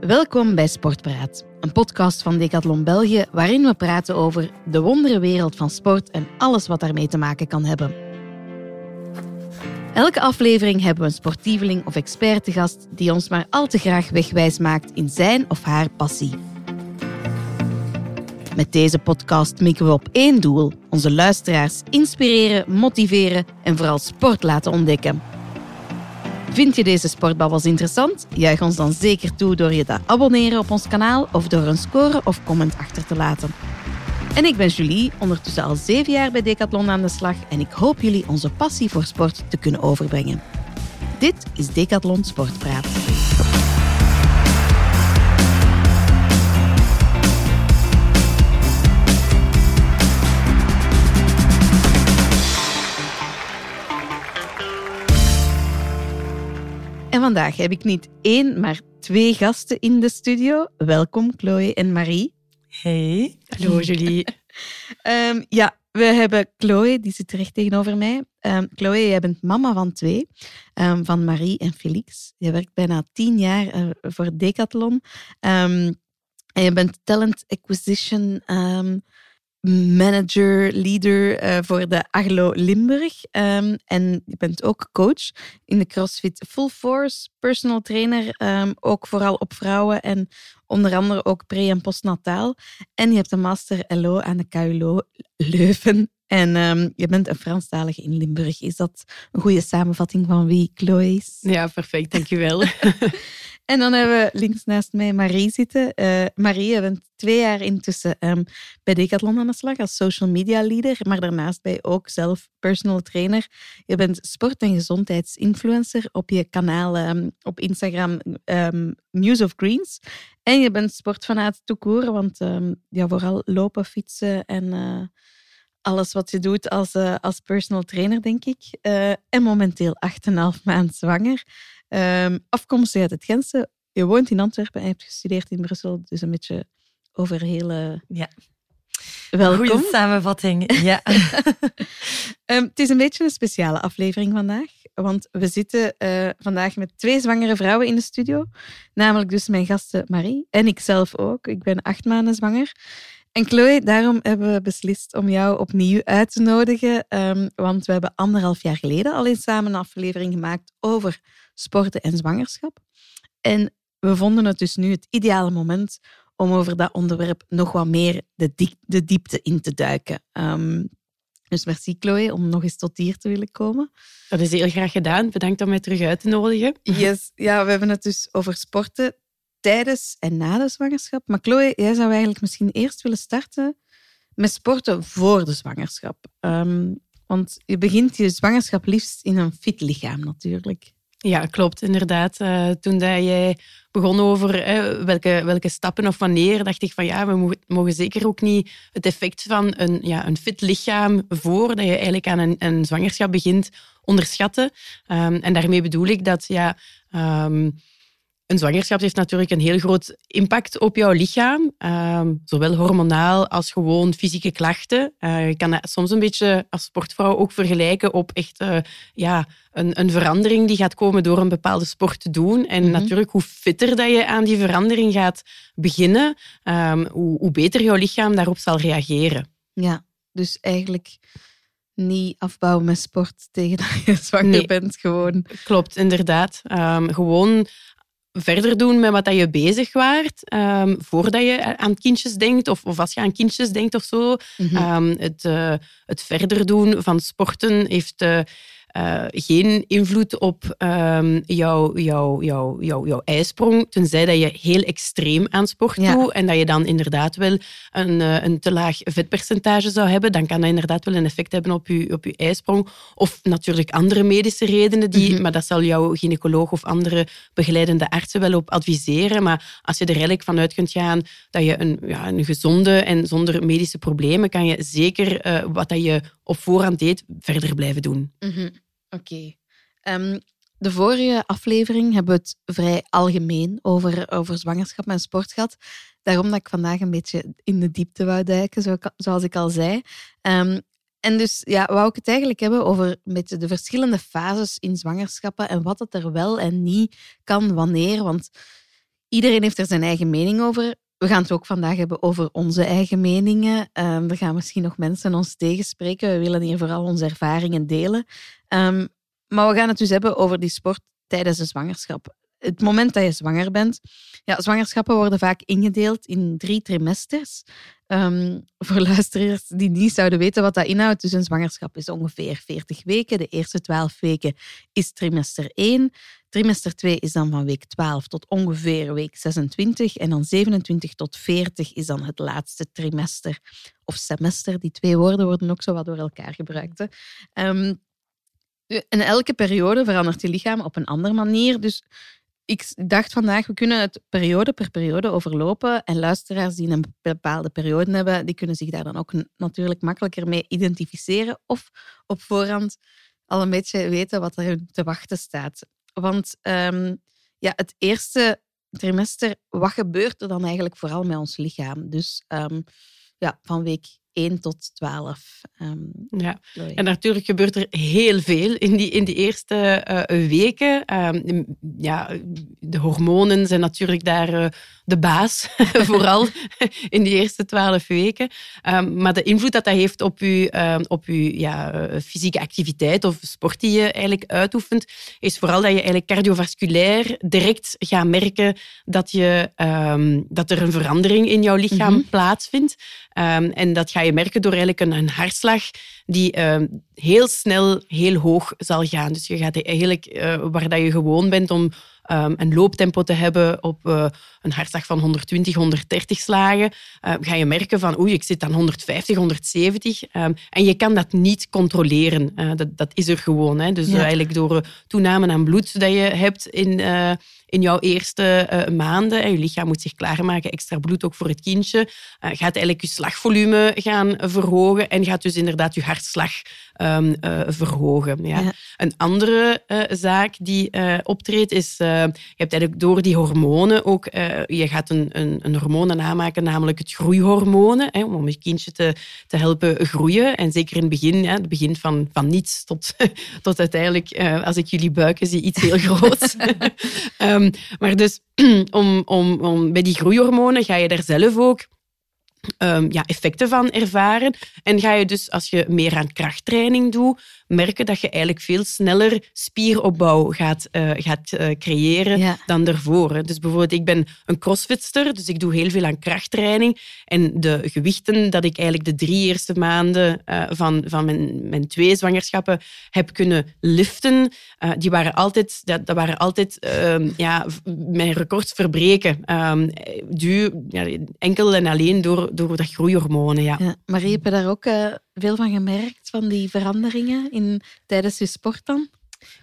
Welkom bij Sportpraat, een podcast van Decathlon België waarin we praten over de wonderenwereld van sport en alles wat daarmee te maken kan hebben. Elke aflevering hebben we een sportieveling of expert te gast die ons maar al te graag wegwijs maakt in zijn of haar passie. Met deze podcast mikken we op één doel: onze luisteraars inspireren, motiveren en vooral sport laten ontdekken. Vind je deze sportbabbels interessant? Juich ons dan zeker toe door je te abonneren op ons kanaal of door een score of comment achter te laten. En ik ben Julie, ondertussen al zeven jaar bij Decathlon aan de slag en ik hoop jullie onze passie voor sport te kunnen overbrengen. Dit is Decathlon Sportpraat. Vandaag heb ik niet één, maar twee gasten in de studio. Welkom, Chloe en Marie. Hey. Hallo Julie. Ehm, ja, we hebben Chloe, die zit recht tegenover mij. Um, Chloe, jij bent mama van twee, um, van Marie en Felix. Je werkt bijna tien jaar uh, voor Decathlon. en je bent talent acquisition manager, leader uh, voor de Aglo Limburg. Um, en je bent ook coach in de CrossFit Full Force, personal trainer, um, ook vooral op vrouwen en onder andere ook pre- en postnataal. En je hebt een master LO aan de KU Leuven. En um, je bent een Franstalige in Limburg. Is dat een goede samenvatting van wie Chloe is? Ja, perfect. Dankjewel. En dan hebben we links naast mij Marie zitten. Uh, Marie, je bent twee jaar intussen um, bij Decathlon aan de slag als social media leader, maar daarnaast ben je ook zelf personal trainer. Je bent sport- en gezondheidsinfluencer op je kanaal um, op Instagram um, News of Greens. En je bent sportfanaat toekoer, want ja, vooral lopen, fietsen en uh, alles wat je doet als, uh, als personal trainer, denk ik. En momenteel 8,5 maand zwanger. Um, afkomstig uit het Gentse. Je woont in Antwerpen en hebt gestudeerd in Brussel. Dus een beetje over hele... Ja. Welkom. Goeie samenvatting, ja. um, het is een beetje een speciale aflevering vandaag. Want we zitten uh, vandaag met twee zwangere vrouwen in de studio. Namelijk dus mijn gasten Marie en ik zelf ook. Ik ben acht maanden zwanger. En Chloe, daarom hebben we beslist om jou opnieuw uit te nodigen. Um, want we hebben anderhalf jaar geleden al eens samen een aflevering gemaakt over sporten en zwangerschap. En we vonden het dus nu het ideale moment om over dat onderwerp nog wat meer de, diep, de diepte in te duiken. Um, dus merci Chloe om nog eens tot hier te willen komen. Dat is heel graag gedaan. Bedankt om mij terug uit te nodigen. Yes. Ja, we hebben het dus over sporten tijdens en na de zwangerschap. Maar Chloe, jij zou eigenlijk misschien eerst willen starten met sporten voor de zwangerschap. Um, want je begint je zwangerschap liefst in een fit lichaam natuurlijk. Ja, klopt, inderdaad. Uh, toen dat jij begon over eh, welke, welke stappen of wanneer, dacht ik van ja, we mogen, mogen zeker ook niet het effect van een, ja, een fit lichaam voordat je eigenlijk aan een, een zwangerschap begint onderschatten. Um, en daarmee bedoel ik dat ja, um, een zwangerschap heeft natuurlijk een heel groot impact op jouw lichaam, um, zowel hormonaal als gewoon fysieke klachten. Uh, je kan dat soms een beetje als sportvrouw ook vergelijken op echt uh, ja, een, een, verandering die gaat komen door een bepaalde sport te doen. En mm -hmm. natuurlijk, hoe fitter dat je aan die verandering gaat beginnen, um, hoe, hoe beter jouw lichaam daarop zal reageren. Ja, dus eigenlijk niet afbouwen met sport tegen dat je zwanger nee. bent. Gewoon. Klopt, inderdaad. Um, gewoon verder doen met wat je bezig waart, um, voordat je aan kindjes denkt, of, of als je aan kindjes denkt of zo. Mm -hmm. um, het, uh, het verder doen van sporten heeft uh, uh, geen invloed op um, jouw, jouw, jouw, jouw, jouw ijsprong, tenzij dat je heel extreem aan sport ja. doet en dat je dan inderdaad wel een, een te laag vetpercentage zou hebben, dan kan dat inderdaad wel een effect hebben op je, op je ijsprong. Of natuurlijk andere medische redenen, die, mm -hmm. maar dat zal jouw gynaecoloog of andere begeleidende artsen wel op adviseren. Maar als je er eigenlijk vanuit kunt gaan dat je een, ja, een gezonde en zonder medische problemen, kan je zeker uh, wat dat je op voorhand deed, verder blijven doen. Mm -hmm. Oké. Um, de vorige aflevering hebben we het vrij algemeen over, over zwangerschap en sport gehad. Daarom dat ik vandaag een beetje in de diepte wou duiken, zo, zoals ik al zei. Um, en dus ja, wou ik het eigenlijk hebben over een de verschillende fases in zwangerschappen en wat het er wel en niet kan wanneer. Want iedereen heeft er zijn eigen mening over. We gaan het ook vandaag hebben over onze eigen meningen. Um, er gaan misschien nog mensen ons tegenspreken. We willen hier vooral onze ervaringen delen. Um, maar we gaan het dus hebben over die sport tijdens de zwangerschap. Het moment dat je zwanger bent. Ja, zwangerschappen worden vaak ingedeeld in drie trimesters. Um, voor luisteraars die niet zouden weten wat dat inhoudt. Dus een zwangerschap is ongeveer 40 weken. De eerste 12 weken is trimester 1. Trimester 2 is dan van week 12 tot ongeveer week 26. En dan 27 tot 40 is dan het laatste trimester of semester. Die twee woorden worden ook zo wat door elkaar gebruikt. Um, in elke periode verandert je lichaam op een andere manier. Dus ik dacht vandaag, we kunnen het periode per periode overlopen. En luisteraars die een bepaalde periode hebben, die kunnen zich daar dan ook natuurlijk makkelijker mee identificeren. Of op voorhand al een beetje weten wat er te wachten staat. Want um, ja, het eerste trimester, wat gebeurt er dan eigenlijk vooral met ons lichaam? Dus um, ja, van week 1 tot 12. Um, ehm, ja, en natuurlijk gebeurt er heel veel in die, in die eerste uh, weken. Um, ja, de hormonen zijn natuurlijk daar uh, de baas, vooral in die eerste twaalf weken. Um, maar de invloed dat dat heeft op je, op uw ja, eh, fysieke activiteit of sport die je eigenlijk uitoefent, is vooral dat je eigenlijk cardiovasculair direct gaat merken dat, je, dat er een verandering in jouw lichaam mm -hmm. plaatsvindt. en dat ga je je merken door eigenlijk een, een hartslag die ehm, heel snel heel hoog zal gaan. Dus je gaat eigenlijk, uh, waar dat je gewoon bent om um, een looptempo te hebben op uh, een hartslag van 120, 130 slagen, uh, ga je merken van oei, ik zit aan 150, 170. Um, en je kan dat niet controleren. dat, dat is er gewoon. Hè. Dus ja. eigenlijk door toename aan bloed dat je hebt in in jouw eerste uh, maanden. En je lichaam moet zich klaarmaken, extra bloed ook voor het kindje. Uh, gaat eigenlijk je slagvolume gaan verhogen en gaat dus inderdaad je hartslag um, uh, verhogen. Ja. ja. Een andere zaak die optreedt is, je hebt eigenlijk door die hormonen ook, je gaat een, een, een hormoon aanmaken, namelijk het groeihormonen, hè, om je kindje te, te helpen groeien. En zeker in het begin, ja, het begin van, van niets tot, tot uiteindelijk, als ik jullie buiken zie, iets heel groots. Um, maar dus om, om, om, bij die groeihormonen ga je daar zelf ook um, ja, effecten van ervaren. En ga je dus, als je meer aan krachttraining doet, merken dat je eigenlijk veel sneller spieropbouw gaat, uh, gaat uh, creëren ja. dan daarvoor. Dus bijvoorbeeld, ik ben een crossfitster, dus ik doe heel veel aan krachttraining. En de gewichten dat ik eigenlijk de drie eerste maanden uh, van, van mijn, mijn twee zwangerschappen heb kunnen liften, die waren altijd, dat, dat waren altijd ehm, ja, mijn records verbreken. Um, duur, ja, enkel en alleen door, door dat groeihormonen. Ja. ja Marie, heb je daar ook veel van gemerkt, van die veranderingen in, tijdens je sport dan?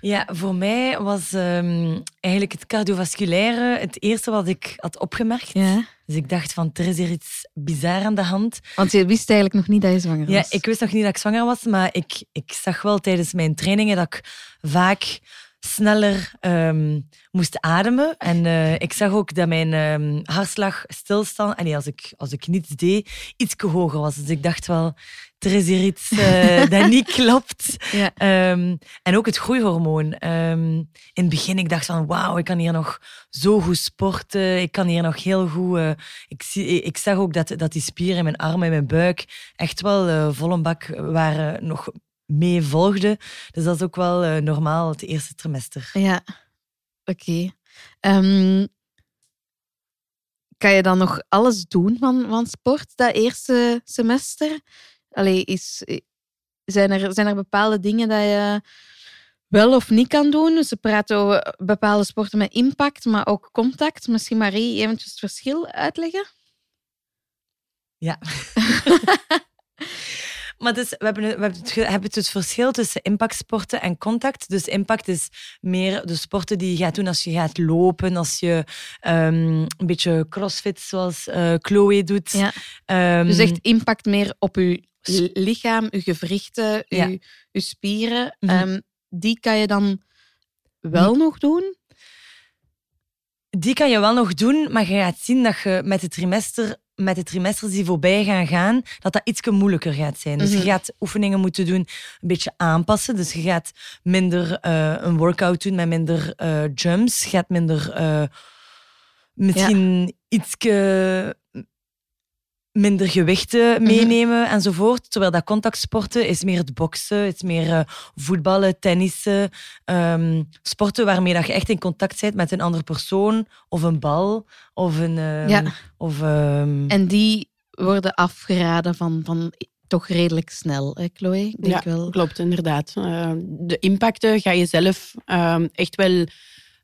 Ja, voor mij was um, eigenlijk het cardiovasculaire het eerste wat ik had opgemerkt. Ja. Dus ik dacht van, er is hier iets bizar aan de hand. Want je wist eigenlijk nog niet dat je zwanger was? Ja, ik wist nog niet dat ik zwanger was, maar ik, ik zag wel tijdens mijn trainingen dat ik vaak sneller um, moest ademen. En uh, ik zag ook dat mijn um, hartslag stilstand, en als ik, als ik niets deed, iets hoger was. Dus ik dacht wel, er is hier iets uh, dat niet klopt. Ja. Um, en ook het groeihormoon. In het begin ik dacht van wauw, ik kan hier nog zo goed sporten. Ik kan hier nog heel goed... Uh, ik, zie, ik zag ook dat, dat die spieren in mijn armen en mijn buik echt wel vol een bak waren nog mee volgden. Dus dat is ook wel normaal het eerste trimester. Ja, oké. Okay. Um, kan je dan nog alles doen van, van sport dat eerste semester? Allee, is, zijn, er, zijn er bepaalde dingen dat je wel of niet kan doen? Ze praten over bepaalde sporten met impact, maar ook contact. Misschien Marie eventjes het verschil uitleggen? Ja. Maar dus, we, hebben, we hebben, het, hebben het dus verschil tussen impactsporten en contact. Dus impact is meer de sporten die je gaat doen als je gaat lopen, als je um, een beetje crossfit zoals uh, Chloe doet. Ja. Um, dus echt impact meer op je lichaam, je gewrichten, je, ja. je spieren. Mm -hmm. um, die kan je dan wel die, nog doen? Die kan je wel nog doen, maar je gaat zien dat je met het trimester met de trimesters die voorbij gaan gaan, dat dat iets moeilijker gaat zijn. Dus mm -hmm. je gaat oefeningen moeten doen, een beetje aanpassen. Dus je gaat minder uh, een workout doen met minder uh, jumps. Je gaat minder uh, misschien iets minder gewichten Mhm. meenemen enzovoort. Terwijl dat contactsporten is meer het boksen, is meer eh, voetballen, tennissen. ehm, sporten waarmee dat je echt in contact bent met een andere persoon of een bal of een... ehm, Ja. Of, ehm, En die worden afgeraden van, van toch redelijk snel, hè, Chloe? Ik denk ja, wel. klopt, inderdaad. Eh, de impacten ga je zelf ehm, echt wel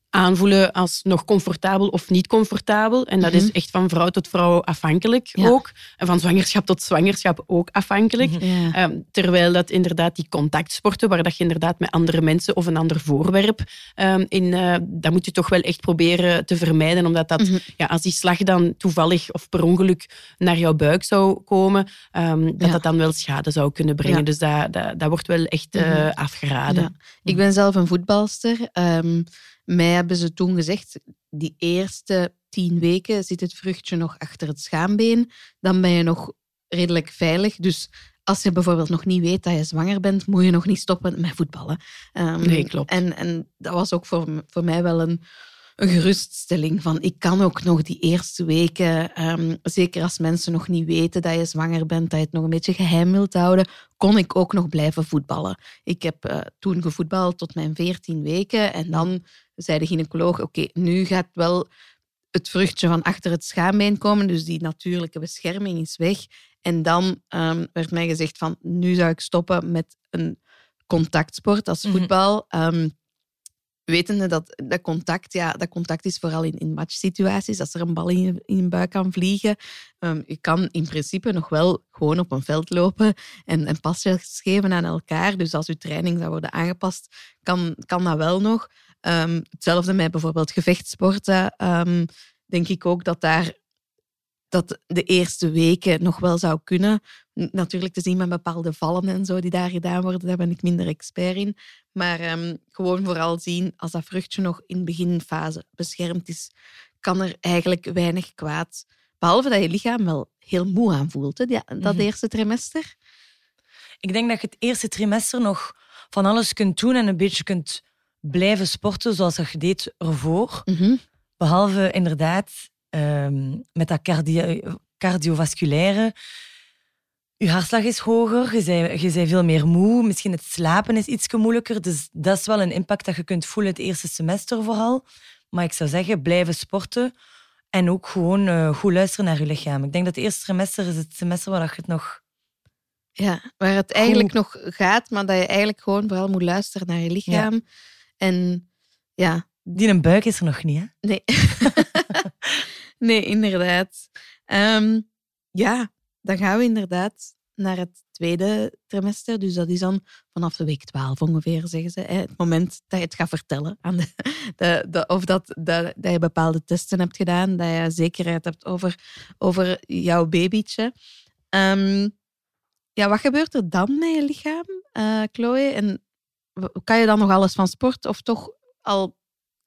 aanvoelen als nog comfortabel of niet comfortabel. En dat Mhm. is echt van vrouw tot vrouw afhankelijk Ja. ook. En van zwangerschap tot zwangerschap ook afhankelijk. Mhm. Ja. Ehm, terwijl dat inderdaad die contactsporten, waar dat je inderdaad met andere mensen of een ander voorwerp ehm, in, eh, dat moet je toch wel echt proberen te vermijden, omdat dat, Mhm. ja, als die slag dan toevallig of per ongeluk naar jouw buik zou komen, ehm, dat Ja. dat dan wel schade zou kunnen brengen. Dus dat, dat, dat wordt wel echt Mhm. afgeraden. Ik ben zelf een voetbalster. Mij hebben ze toen gezegd, die eerste tien weken zit het vruchtje nog achter het schaambeen. Dan ben je nog redelijk veilig. Dus als je bijvoorbeeld nog niet weet dat je zwanger bent, moet je nog niet stoppen met voetballen. Ehm, Nee, klopt. En, en dat was ook voor, voor mij wel een, een geruststelling. Van, ik kan ook nog die eerste weken, ehm, zeker als mensen nog niet weten dat je zwanger bent, dat je het nog een beetje geheim wilt houden, kon ik ook nog blijven voetballen. Ik heb eh, toen gevoetbald tot mijn 14 weken en dan zei de gynaecoloog, oké, nu gaat wel het vruchtje van achter het schaambeen komen, dus die natuurlijke bescherming is weg. En dan ehm, werd mij gezegd van, nu zou ik stoppen met een contactsport als Mhm. voetbal. Ehm, wetende dat dat contact, ja, dat contact is vooral in, in matchsituaties, als er een bal in je, in buik kan vliegen. Ehm, je kan in principe nog wel gewoon op een veld lopen en, en pasjes geven aan elkaar. Dus als je training zou worden aangepast, kan, kan dat wel nog. Ehm, hetzelfde met bijvoorbeeld gevechtsporten. Ehm, denk ik ook dat daar dat de eerste weken nog wel zou kunnen. Natuurlijk te zien met bepaalde vallen en zo die daar gedaan worden, daar ben ik minder expert in. Maar ehm, gewoon vooral zien, als dat vruchtje nog in de beginfase beschermd is, kan er eigenlijk weinig kwaad. Behalve dat je lichaam wel heel moe aanvoelt, hè, dat Mhm. eerste trimester. Ik denk dat je het eerste trimester nog van alles kunt doen en een beetje kunt blijven sporten zoals dat je deed ervoor. Mhm. Behalve inderdaad ehm, met dat cardio cardiovasculaire. Je hartslag is hoger, je bent, je bent veel meer moe. Misschien het slapen is iets moeilijker. Dus dat is wel een impact dat je kunt voelen het eerste semester vooral. Maar ik zou zeggen, blijven sporten. En ook gewoon eh, goed luisteren naar je lichaam. Ik denk dat het eerste semester is het semester waar je het nog... Ja, waar het eigenlijk nog gaat, maar dat je eigenlijk gewoon vooral moet luisteren naar je lichaam. En ja, Die een buik is er nog niet, hè? nee. nee, inderdaad. Ehm, ja, dan gaan we inderdaad naar het tweede trimester. Dus dat is dan vanaf de week 12 ongeveer, zeggen ze. Het moment dat je het gaat vertellen. Aan de, de, of dat, dat, dat je bepaalde testen hebt gedaan, dat je zekerheid hebt over, over jouw babytje. Ehm, ja, wat gebeurt er dan met je lichaam, eh, Chloe? En kan je dan nog alles van sport of toch al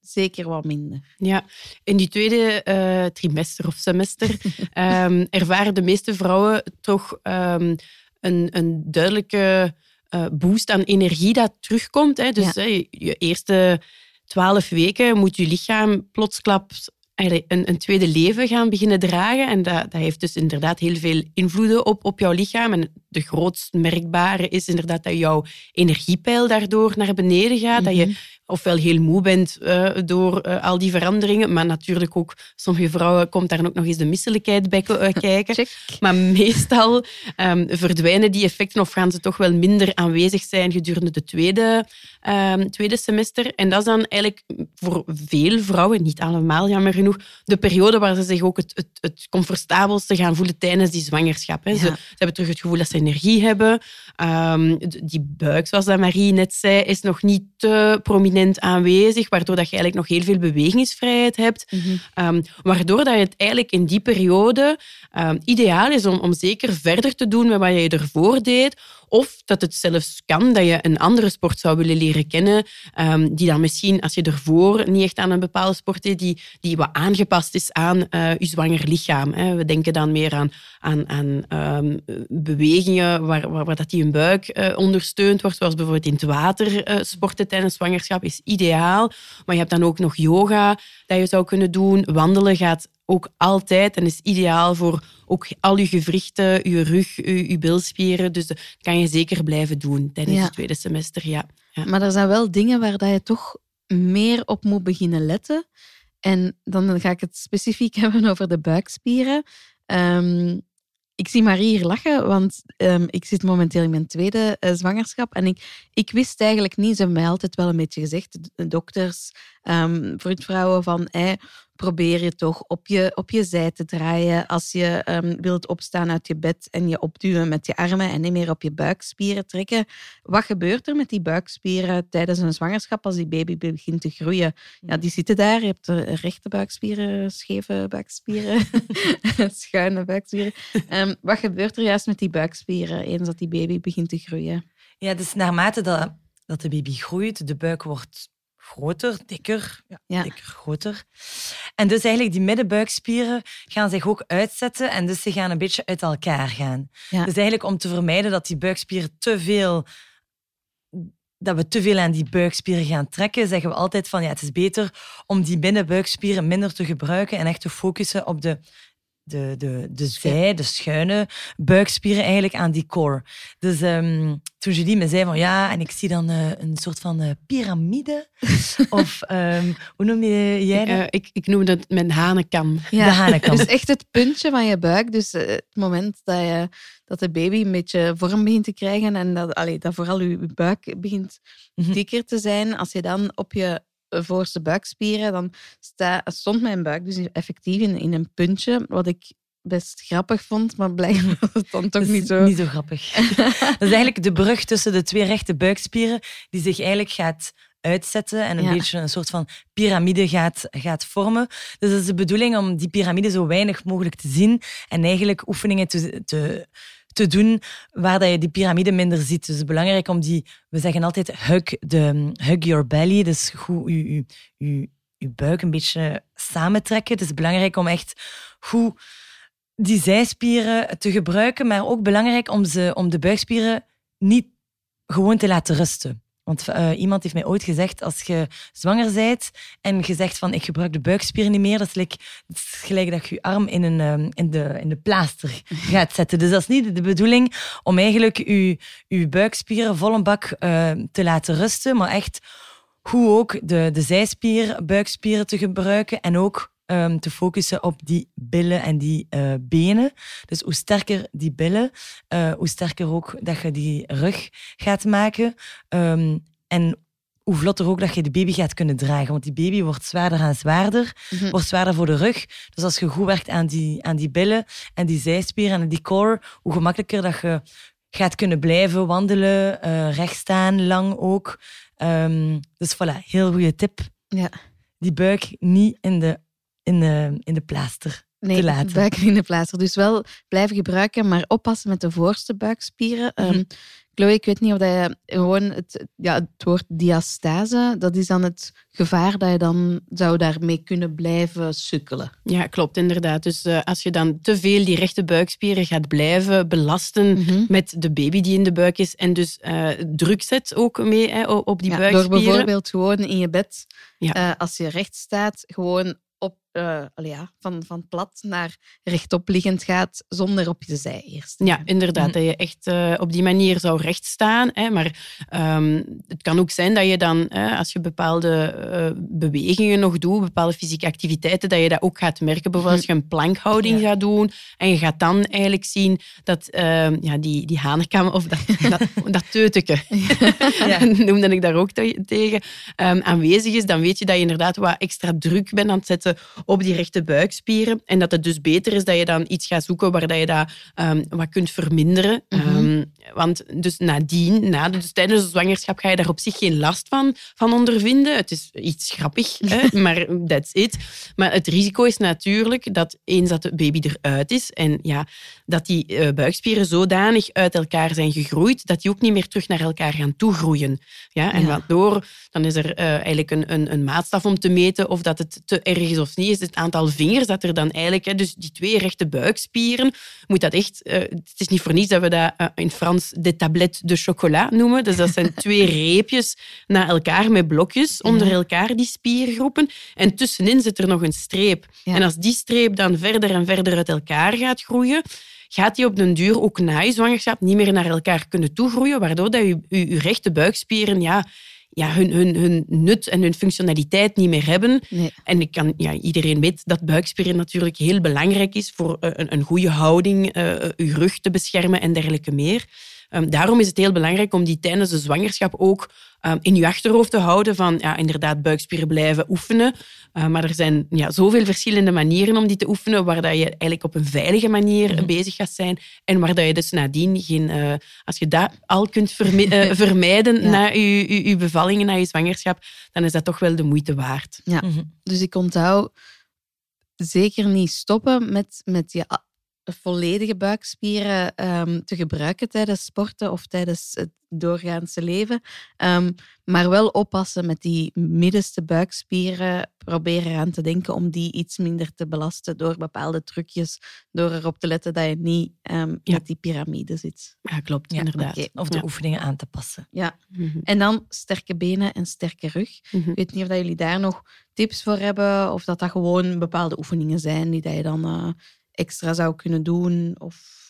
zeker wat minder? Ja, in die tweede eh, trimester of semester ehm, ervaren de meeste vrouwen toch ehm, een, een duidelijke eh, boost aan energie dat terugkomt. Hè. Dus Ja. hè, je, je eerste twaalf weken moet je lichaam plotsklaps een, een tweede leven gaan beginnen dragen. En dat, dat heeft dus inderdaad heel veel invloeden op, op jouw lichaam. En de grootst merkbare is inderdaad dat jouw energiepeil daardoor naar beneden gaat. Dat je Mhm. ofwel heel moe bent eh, door eh, al die veranderingen, maar natuurlijk ook sommige vrouwen komt daar ook nog eens de misselijkheid bij eh, kijken. Check. Maar meestal ehm, verdwijnen die effecten of gaan ze toch wel minder aanwezig zijn gedurende de tweede, ehm, tweede semester. En dat is dan eigenlijk voor veel vrouwen, niet allemaal jammer genoeg, de periode waar ze zich ook het, het, het comfortabelste gaan voelen tijdens die zwangerschap. Hè. Ze, ze hebben terug het gevoel dat ze energie hebben. Ehm, die buik, zoals dat Marie net zei, is nog niet te prominent aanwezig, waardoor dat je eigenlijk nog heel veel bewegingsvrijheid hebt. Mhm. Ehm, waardoor dat het eigenlijk in die periode ehm, ideaal is om, om zeker verder te doen met wat je ervoor deed, Of dat het zelfs kan dat je een andere sport zou willen leren kennen, ehm, die dan misschien, als je ervoor niet echt aan een bepaalde sport deed, die, die wat aangepast is aan uh, je zwanger lichaam. Hè. We denken dan meer aan, aan, aan um, bewegingen waar, waar, dat die een buik uh, ondersteund wordt, zoals bijvoorbeeld in het water uh, sporten tijdens zwangerschap, is ideaal. Maar je hebt dan ook nog yoga dat je zou kunnen doen. Wandelen gaat ook altijd en is ideaal voor ook al je gewrichten, je rug, je, je bilspieren. Dus dat kan je zeker blijven doen tijdens Ja. het tweede semester. Ja. Ja. Maar er zijn wel dingen waar dat je toch meer op moet beginnen letten. En dan ga ik het specifiek hebben over de buikspieren. Ehm, ik zie Marie hier lachen, want ehm, ik zit momenteel in mijn tweede eh, zwangerschap. En ik, ik wist eigenlijk niet, ze hebben mij altijd wel een beetje gezegd, de dokters, um, vroedvrouwen, van hey, probeer je toch op je, op je zij te draaien als je um, wilt opstaan uit je bed en je opduwen met je armen en niet meer op je buikspieren trekken. Wat gebeurt er met die buikspieren tijdens een zwangerschap als die baby begint te groeien? Ja, die zitten daar. Je hebt de rechte buikspieren, scheve buikspieren, schuine buikspieren. Um, wat gebeurt er juist met die buikspieren eens dat die baby begint te groeien? Ja, dus naarmate dat, dat de baby groeit, de buik wordt groter, dikker, ja, Ja. dikker, groter. En dus eigenlijk die middenbuikspieren gaan zich ook uitzetten en dus ze gaan een beetje uit elkaar gaan. Ja. Dus eigenlijk om te vermijden dat die buikspieren te veel dat we te veel aan die buikspieren gaan trekken, zeggen we altijd van ja, het is beter om die binnenbuikspieren minder te gebruiken en echt te focussen op de, de, de, de zij, de schuine buikspieren eigenlijk aan die core. Dus um, toen Julie me zei van ja, en ik zie dan uh, een soort van uh, piramide, of um, hoe noem je jij dat? Uh, ik, ik noem dat mijn hanenkam. Ja. De hanenkam. Dus echt het puntje van je buik. Dus het moment dat, je, dat de baby een beetje vorm begint te krijgen en dat, allee, dat vooral je, je buik begint Mhm. dikker te zijn, als je dan op je voorste buikspieren, dan sta, stond mijn buik dus effectief in, in een puntje, wat ik best grappig vond, maar blijkbaar was het dan toch Dat niet zo. Niet zo grappig. dat is eigenlijk de brug tussen de twee rechte buikspieren die zich eigenlijk gaat uitzetten en een Ja. beetje een soort van piramide gaat, gaat vormen. Dus het is de bedoeling om die piramide zo weinig mogelijk te zien en eigenlijk oefeningen te, te, te doen waar dat je die piramide minder ziet. Dus belangrijk om die, we zeggen altijd hug, de, hug your belly, dus goed je, je, je, je buik een beetje samentrekken. Het is belangrijk om echt goed die zijspieren te gebruiken, maar ook belangrijk om, ze, om de buikspieren niet gewoon te laten rusten. Want uh, iemand heeft mij ooit gezegd, als je zwanger bent en je zegt van ik gebruik de buikspieren niet meer, dat is, like, dat is gelijk dat je je arm in, een, um, in, de, in de plaaster gaat zetten. Dus dat is niet de bedoeling om eigenlijk je, je buikspieren vol een bak uh, te laten rusten, maar echt hoe ook de, de zijspier, buikspieren te gebruiken en ook um, te focussen op die billen en die uh, benen. Dus hoe sterker die billen, uh, hoe sterker ook dat je die rug gaat maken. Um, en hoe vlotter ook dat je de baby gaat kunnen dragen. Want die baby wordt zwaarder en zwaarder, mm -hmm. wordt zwaarder voor de rug. Dus als je goed werkt aan die, aan die billen en die zijspieren en die core, hoe gemakkelijker dat je gaat kunnen blijven wandelen, uh, recht staan, lang ook. Um, dus voilà, heel goede tip. Ja. Die buik niet in de in de, in de plaaster nee, te laten. buik in de plaaster. Dus wel blijven gebruiken, maar oppassen met de voorste buikspieren. Mm -hmm. um, Chloe, ik weet niet of dat je gewoon het, ja, het woord diastase, dat is dan het gevaar dat je dan zou daarmee kunnen blijven sukkelen. Ja, klopt, inderdaad. Dus uh, als je dan te veel die rechte buikspieren gaat blijven belasten mm -hmm. met de baby die in de buik is en dus uh, druk zet ook mee hè, op die ja, buikspieren. Door bijvoorbeeld gewoon in je bed, ja. uh, als je recht staat, gewoon op, uh, ja, van, van plat naar rechtop liggend gaat, zonder op je zij eerst. Ja, inderdaad. Mm. Dat je echt uh, op die manier zou recht staan. Hè, maar um, het kan ook zijn dat je dan, als je bepaalde uh, bewegingen nog doet, bepaalde fysieke activiteiten, dat je dat ook gaat merken. Bijvoorbeeld als je een plankhouding ja. gaat doen en je gaat dan eigenlijk zien dat ehm, ja, die, die of dat, dat, dat teuteke, ja. noemde ik daar ook te, tegen, um, aanwezig is. Dan weet je dat je inderdaad wat extra druk bent aan het zetten op die rechte buikspieren. En dat het dus beter is dat je dan iets gaat zoeken waar dat je dat ehm, wat kunt verminderen. Mhm. Ehm, want dus nadien, na, dus tijdens de zwangerschap, ga je daar op zich geen last van, van ondervinden. Het is iets grappig, hè, maar that's it. Maar het risico is natuurlijk dat eens dat de baby eruit is en ja, dat die eh, buikspieren zodanig uit elkaar zijn gegroeid dat die ook niet meer terug naar elkaar gaan toegroeien. Ja, en Ja. waardoor, dan is er eh, eigenlijk een, een, een maatstaf om te meten of dat het te erg is of niet, is het aantal vingers dat er dan eigenlijk, hè, dus die twee rechte buikspieren, moet dat echt, eh, het is niet voor niets dat we dat eh, in Frans de tablette de chocolat noemen. Dus dat zijn twee reepjes na elkaar met blokjes onder elkaar, die spiergroepen. En tussenin zit er nog een streep. Ja. En als die streep dan verder en verder uit elkaar gaat groeien, gaat die op den duur ook na je zwangerschap niet meer naar elkaar kunnen toegroeien, waardoor dat je, je, je rechte buikspieren ja, ja, hun, hun, hun nut en hun functionaliteit niet meer hebben. Nee. En ik kan, ja, iedereen weet dat buikspieren natuurlijk heel belangrijk is voor eh, een, een goede houding, eh je rug te beschermen en dergelijke meer. Ehm, daarom is het heel belangrijk om die tijdens de zwangerschap ook ehm, in je achterhoofd te houden van ja, inderdaad buikspieren blijven oefenen. Uh, maar er zijn ja, zoveel verschillende manieren om die te oefenen, waar dat je eigenlijk op een veilige manier Mhm. bezig gaat zijn en waar dat je dus nadien geen... eh, als je dat al kunt vermi- eh, vermijden Ja. na je, je, je bevallingen, na je zwangerschap, dan is dat toch wel de moeite waard. Ja. Mhm. Dus ik onthoud zeker niet stoppen met, met je volledige buikspieren ehm, te gebruiken tijdens sporten of tijdens het doorgaanse leven. Ehm, maar wel oppassen met die middenste buikspieren. Proberen eraan te denken om die iets minder te belasten door bepaalde trucjes. Door erop te letten dat je niet ehm, Ja. met die piramide zit. Ja, klopt, Ja, inderdaad. Of de Ja. oefeningen aan te passen. Ja. Mhm, En dan sterke benen en sterke rug. mhm. Ik weet niet of dat jullie daar nog tips voor hebben, of dat dat gewoon bepaalde oefeningen zijn die dat je dan eh, extra zou kunnen doen. Of...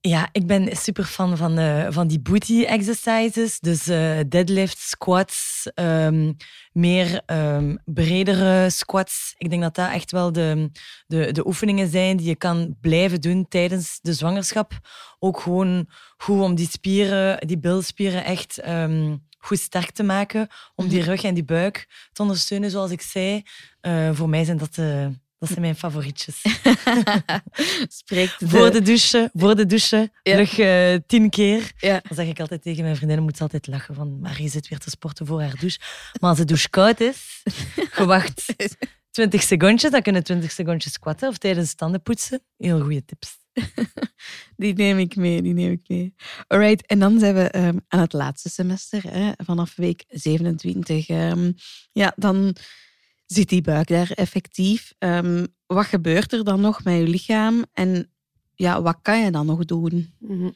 Ja, ik ben super fan van, eh, van die booty exercises. Dus eh, deadlifts, squats, ehm, meer ehm, bredere squats. Ik denk dat dat echt wel de, de, de oefeningen zijn die je kan blijven doen tijdens de zwangerschap. Ook gewoon goed om die spieren, die bilspieren echt ehm, goed sterk te maken. Om die rug en die buik te ondersteunen, zoals ik zei. Eh, voor mij zijn dat, de, dat zijn mijn favorietjes. Spreekt de... Voor de douche, voor de douche, Ja. terug eh, tien keer. Ja. Dan zeg ik altijd tegen mijn vriendinnen, moet ze altijd lachen van Marie zit weer te sporten voor haar douche. Maar als de douche koud is, je wacht 20 secondjes, dan kunnen 20 secondjes squatten of tijdens tanden poetsen. Heel goede tips. Die neem ik mee, die neem ik mee. Alright, en dan zijn we ehm, aan het laatste semester, hè, vanaf week 27. Ehm, ja, dan zit die buik daar effectief. Ehm, wat gebeurt er dan nog met je lichaam? En ja, wat kan je dan nog doen? Mhm.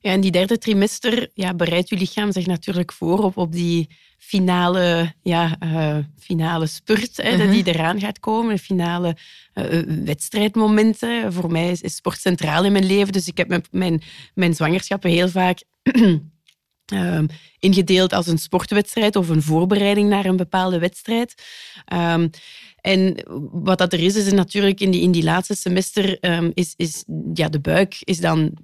Ja, in die derde trimester ja, bereidt je lichaam zich natuurlijk voor op, op die finale, ja, eh, finale spurt hè, Mhm. die eraan gaat komen. Finale eh, wedstrijdmomenten. Voor mij is, is sport centraal in mijn leven. Dus ik heb mijn, mijn, mijn zwangerschappen heel vaak ehm, ingedeeld als een sportwedstrijd of een voorbereiding naar een bepaalde wedstrijd. Ehm, en wat dat er is, is natuurlijk in die, in die laatste semester ehm, is, is ja, de buik is dan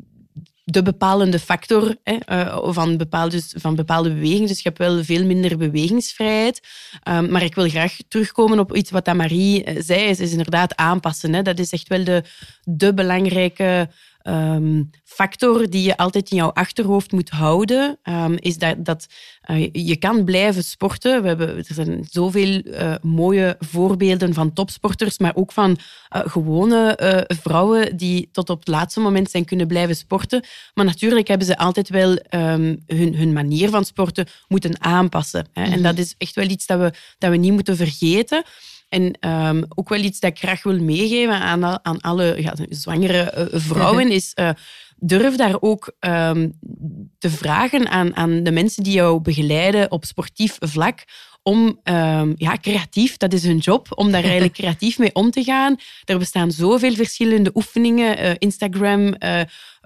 de bepalende factor hè, eh, van, bepaalde, van bepaalde bewegingen. Dus je hebt wel veel minder bewegingsvrijheid. Maar ik wil graag terugkomen op iets wat Marie eh, zei, is, is inderdaad aanpassen. Hè. Dat is echt wel de, de belangrijke um, factor die je altijd in jouw achterhoofd moet houden. Um, is dat, dat uh, je kan blijven sporten. We hebben, er zijn zoveel uh, mooie voorbeelden van topsporters, maar ook van uh, gewone vrouwen die tot op het laatste moment zijn kunnen blijven sporten. Maar natuurlijk hebben ze altijd wel um, hun, hun manier van sporten moeten aanpassen. Hè. En dat is echt wel iets dat we, dat we niet moeten vergeten. En um, ook wel iets dat ik graag wil meegeven aan, aan alle ja, zwangere uh, vrouwen is... Uh, durf daar ook um, te vragen aan, aan de mensen die jou begeleiden op sportief vlak om um, ja, creatief, dat is hun job, om daar eigenlijk creatief mee om te gaan. Er bestaan zoveel verschillende oefeningen, uh, Instagram, uh,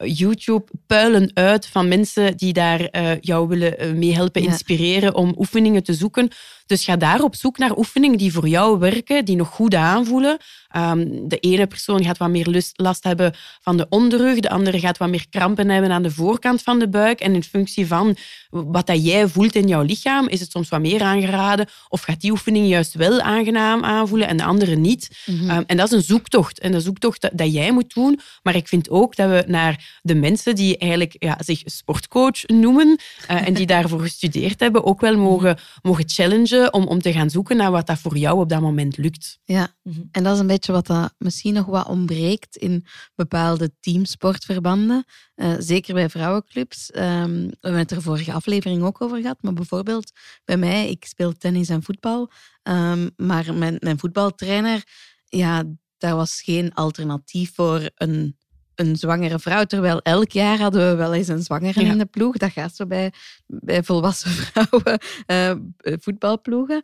YouTube, puilen uit van mensen die daar uh, jou willen meehelpen, inspireren ja. om oefeningen te zoeken. Dus ga daar op zoek naar oefeningen die voor jou werken, die nog goed aanvoelen. Ehm, de ene persoon gaat wat meer last hebben van de onderrug, de andere gaat wat meer krampen hebben aan de voorkant van de buik. En in functie van wat dat jij voelt in jouw lichaam, is het soms wat meer aangeraden of gaat die oefening juist wel aangenaam aanvoelen en de andere niet. Mhm. Ehm, en dat is een zoektocht. En een zoektocht dat, dat, jij moet doen. Maar ik vind ook dat we naar de mensen die eigenlijk ja, zich sportcoach noemen uh, en die daarvoor gestudeerd hebben, ook wel mogen, mogen challengen om, om te gaan zoeken naar wat dat voor jou op dat moment lukt. Ja, mhm. en dat is een beetje wat dat misschien nog wat ontbreekt in bepaalde teamsportverbanden. Uh, zeker bij vrouwenclubs. Um, we hebben het er vorige aflevering ook over gehad. Maar bijvoorbeeld bij mij, ik speel tennis en voetbal. Um, maar mijn, mijn voetbaltrainer, ja, daar was geen alternatief voor een een zwangere vrouw. Terwijl elk jaar hadden we wel eens een zwangere in de ploeg. Dat gaat zo bij, bij volwassen vrouwen, uh, voetbalploegen.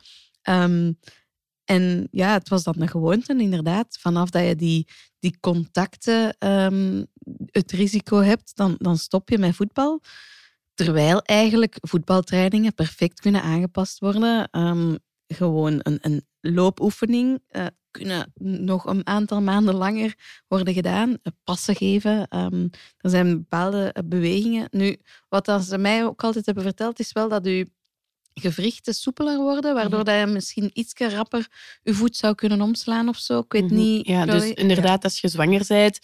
Um, en ja, het was dan een gewoonte, inderdaad. Vanaf dat je die, die contacten um, het risico hebt, dan, dan stop je met voetbal. Terwijl eigenlijk voetbaltrainingen perfect kunnen aangepast worden. Um, gewoon een, een loopoefening uh, kunnen nog een aantal maanden langer worden gedaan. Passen geven. Um, er zijn bepaalde bewegingen. Nu, wat ze mij ook altijd hebben verteld, is wel dat u gewrichten soepeler worden, waardoor mhm. dat je misschien iets rapper je voet zou kunnen omslaan of zo. Ik weet mhm. niet. Ja, dus inderdaad, als je zwanger bent,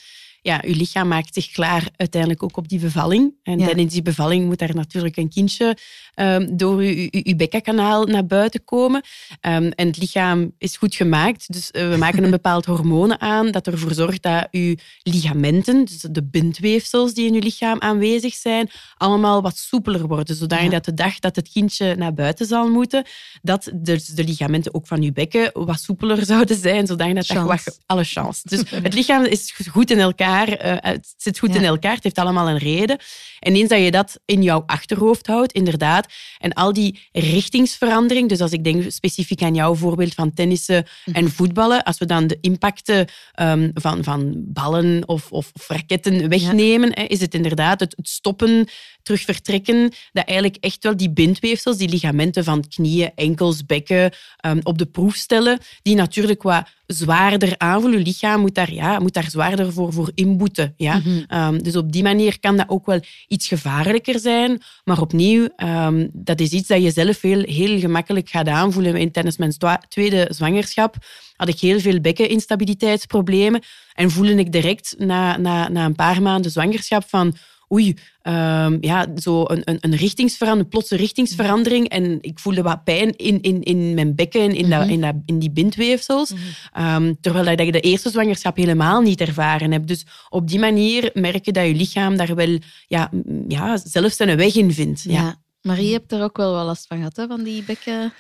ja, je lichaam maakt zich klaar uiteindelijk ook op die bevalling. En tijdens die bevalling moet daar natuurlijk een kindje um, door je, je, bekkenkanaal naar buiten komen. Um, en het lichaam is goed gemaakt, dus uh, we maken een bepaald hormoon aan dat ervoor zorgt dat je ligamenten, dus de bindweefsels die in je lichaam aanwezig zijn, allemaal wat soepeler worden. Zodat ja. de dag dat het kindje naar buiten zal moeten, dat de, de ligamenten ook van je bekken wat soepeler zouden zijn, zodat dat, dat wat, alle chance. Dus het lichaam is goed in elkaar uh, het zit goed in elkaar, het heeft allemaal een reden. En eens dat je dat in jouw achterhoofd houdt, inderdaad, en al die richtingsverandering, dus als ik denk specifiek aan jouw voorbeeld van tennissen mhm. en voetballen, als we dan de impacten um, van, van ballen of, of, of raketten wegnemen, is het inderdaad het, het stoppen terug vertrekken, dat eigenlijk echt wel die bindweefsels, die ligamenten van knieën, enkels, bekken, um, op de proef stellen, die natuurlijk wat zwaarder aanvoelen. Je lichaam moet daar, ja, moet daar zwaarder voor, voor inboeten. Ja? Mhm. Ehm, dus op die manier kan dat ook wel iets gevaarlijker zijn. Maar opnieuw, um, dat is iets dat je zelf heel, heel gemakkelijk gaat aanvoelen. Tijdens mijn tweede zwangerschap had ik heel veel bekkeninstabiliteitsproblemen. En voelde ik direct na, na, na een paar maanden zwangerschap van oei, um, ja, zo een, een, een richtingsverandering, een plotse richtingsverandering. En ik voelde wat pijn in, in, in mijn bekken, in, dat, mhm. in, dat, in die bindweefsels. Mm terwijl ik de eerste zwangerschap helemaal niet ervaren heb. Dus op die manier merk je dat je lichaam daar wel ja, ja, zelf zijn weg in vindt. Ja. ja. Marie, je hebt er ook wel wel last van gehad, hè, van die bekken...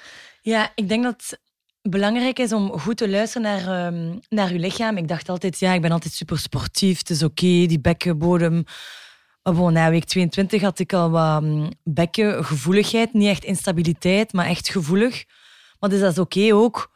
Ja, ik denk dat het belangrijk is om goed te luisteren naar, um, naar je lichaam. Ik dacht altijd, ja, ik ben altijd super sportief, het is oké, die bekkenbodem Bon, na week 22 had ik al wat um, bekkengevoeligheid. Niet echt instabiliteit, maar echt gevoelig. Maar dus dat is oké ook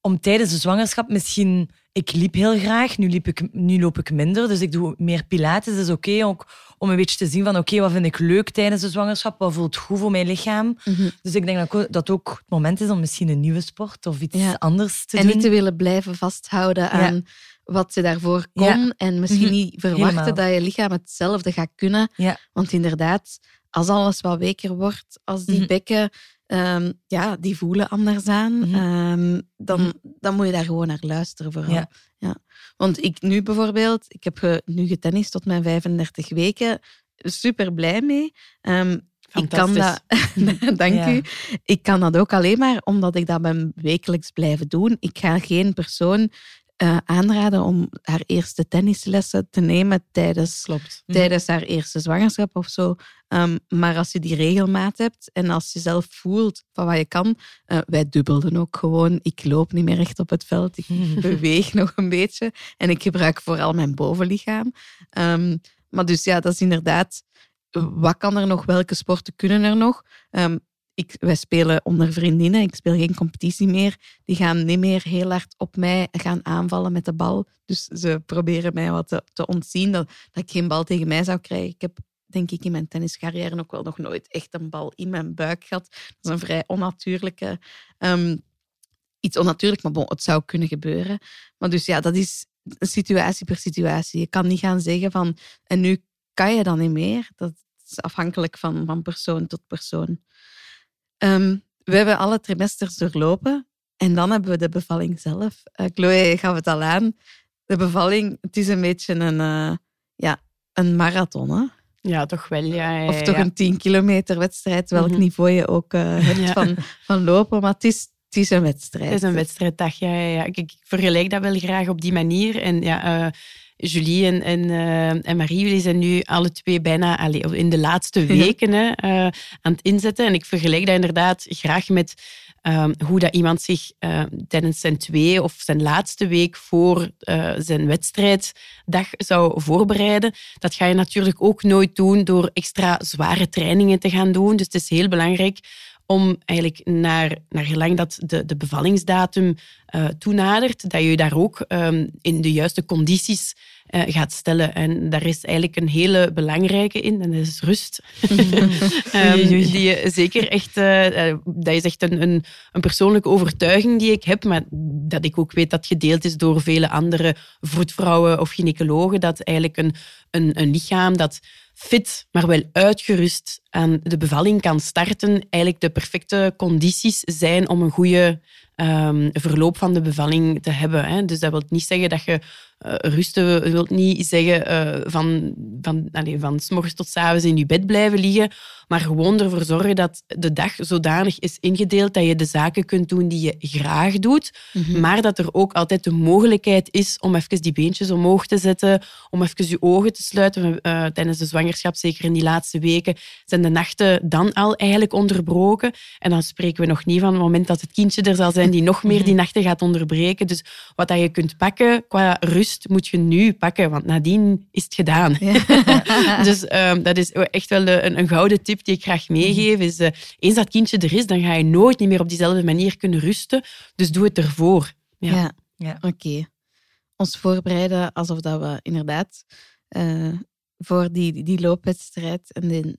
om tijdens de zwangerschap misschien... Ik liep heel graag, nu, liep ik, nu loop ik minder. Dus ik doe meer pilates. Dat is oké ook om een beetje te zien van oké, wat vind ik leuk tijdens de zwangerschap? Wat voelt goed voor mijn lichaam? Mhm. Dus ik denk dat dat ook het moment is om misschien een nieuwe sport of iets anders te en doen. En niet te willen blijven vasthouden aan wat ze daarvoor kon. En misschien mhm. niet verwachten dat je lichaam hetzelfde gaat kunnen. Want inderdaad, als alles wat weker wordt, als die mhm. bekken, um, ja, die voelen anders aan, mhm. ehm, dan, dan moet je daar gewoon naar luisteren vooral. Ja. ja. Want ik nu bijvoorbeeld, ik heb nu getennist tot mijn 35 weken, super blij mee. Um, ik kan dat, dank u. Ik kan dat ook alleen maar omdat ik dat ben wekelijks blijven doen. Ik ga geen persoon uh, aanraden om haar eerste tennislessen te nemen tijdens, Klopt. Mhm. tijdens haar eerste zwangerschap of zo. Um, maar als je die regelmaat hebt en als je zelf voelt van wat je kan, uh, wij dubbelden ook gewoon. Ik loop niet meer echt op het veld, ik beweeg nog een beetje en ik gebruik vooral mijn bovenlichaam. Um, maar dus ja, dat is inderdaad, wat kan er nog? Welke sporten kunnen er nog? Um, ik, wij spelen onder vriendinnen, ik speel geen competitie meer. Die gaan niet meer heel hard op mij gaan aanvallen met de bal. Dus ze proberen mij wat te, ontzien, dat, dat ik geen bal tegen mij zou krijgen. Ik heb denk ik, in mijn tenniscarrière ook wel nog nooit echt een bal in mijn buik gehad. Dat is een vrij onnatuurlijke... ehm, iets onnatuurlijk, maar bon, het zou kunnen gebeuren. Maar dus ja, dat is situatie per situatie. Je kan niet gaan zeggen van... En nu kan je dan niet meer. Dat is afhankelijk van, van persoon tot persoon. Ehm, we hebben alle trimesters doorlopen. En dan hebben we de bevalling zelf. Uh, Chloe gaf het al aan. De bevalling, het is een beetje een, uh, ja, een marathon. Hè? Ja, toch wel. Ja, ja, of toch een 10 kilometer wedstrijd, welk mm -hmm. niveau je ook uh, hebt van, van lopen. Maar het is, het is een wedstrijd. Het is een wedstrijddag, ja. ja, ja. Ik, ik, vergelijk dat wel graag op die manier. En ja, Julie en, en, uh, en Marie, jullie zijn nu alle twee bijna allez, in de laatste weken hè, uh, aan het inzetten. En ik vergelijk dat inderdaad graag met um, hoe dat iemand zich uh, tijdens zijn twee of zijn laatste week voor zijn wedstrijddag zou voorbereiden. Dat ga je natuurlijk ook nooit doen door extra zware trainingen te gaan doen. Dus het is heel belangrijk om eigenlijk naar, naar gelang dat de, de bevallingsdatum uh, toenadert, dat je daar ook um, in de juiste condities uh, gaat stellen. En daar is eigenlijk een hele belangrijke in, en dat is rust. um, die je zeker echt, uh, dat is echt een, een, een, persoonlijke overtuiging die ik heb, maar dat ik ook weet dat gedeeld is door vele andere vroedvrouwen of gynaecologen, dat eigenlijk een, een, een lichaam dat fit, maar wel uitgerust aan de bevalling kan starten, eigenlijk de perfecte condities zijn om een goede um, verloop van de bevalling te hebben. Hè. Dus dat wil niet zeggen dat je uh, rusten wil niet zeggen uh, van, van, allez, van s morgens tot s avonds in je bed blijven liggen, maar gewoon ervoor zorgen dat de dag zodanig is ingedeeld dat je de zaken kunt doen die je graag doet, mm -hmm. maar dat er ook altijd de mogelijkheid is om even die beentjes omhoog te zetten, om even je ogen te sluiten. Uh, tijdens de zwangerschap, zeker in die laatste weken, zijn de nachten dan al eigenlijk onderbroken. En dan spreken we nog niet van het moment dat het kindje er zal zijn die nog meer die nachten gaat onderbreken. Dus wat dat je kunt pakken qua rust, moet je nu pakken, want nadien is het gedaan. Ja. dus um, dat is echt wel een, een, gouden tip die ik graag meegeef. Is, uh, eens dat kindje er is, dan ga je nooit niet meer op diezelfde manier kunnen rusten. Dus doe het ervoor. Ja, ja. ja. oké. Okay. Ons voorbereiden alsof dat we inderdaad uh, voor die, die loopwedstrijd en de,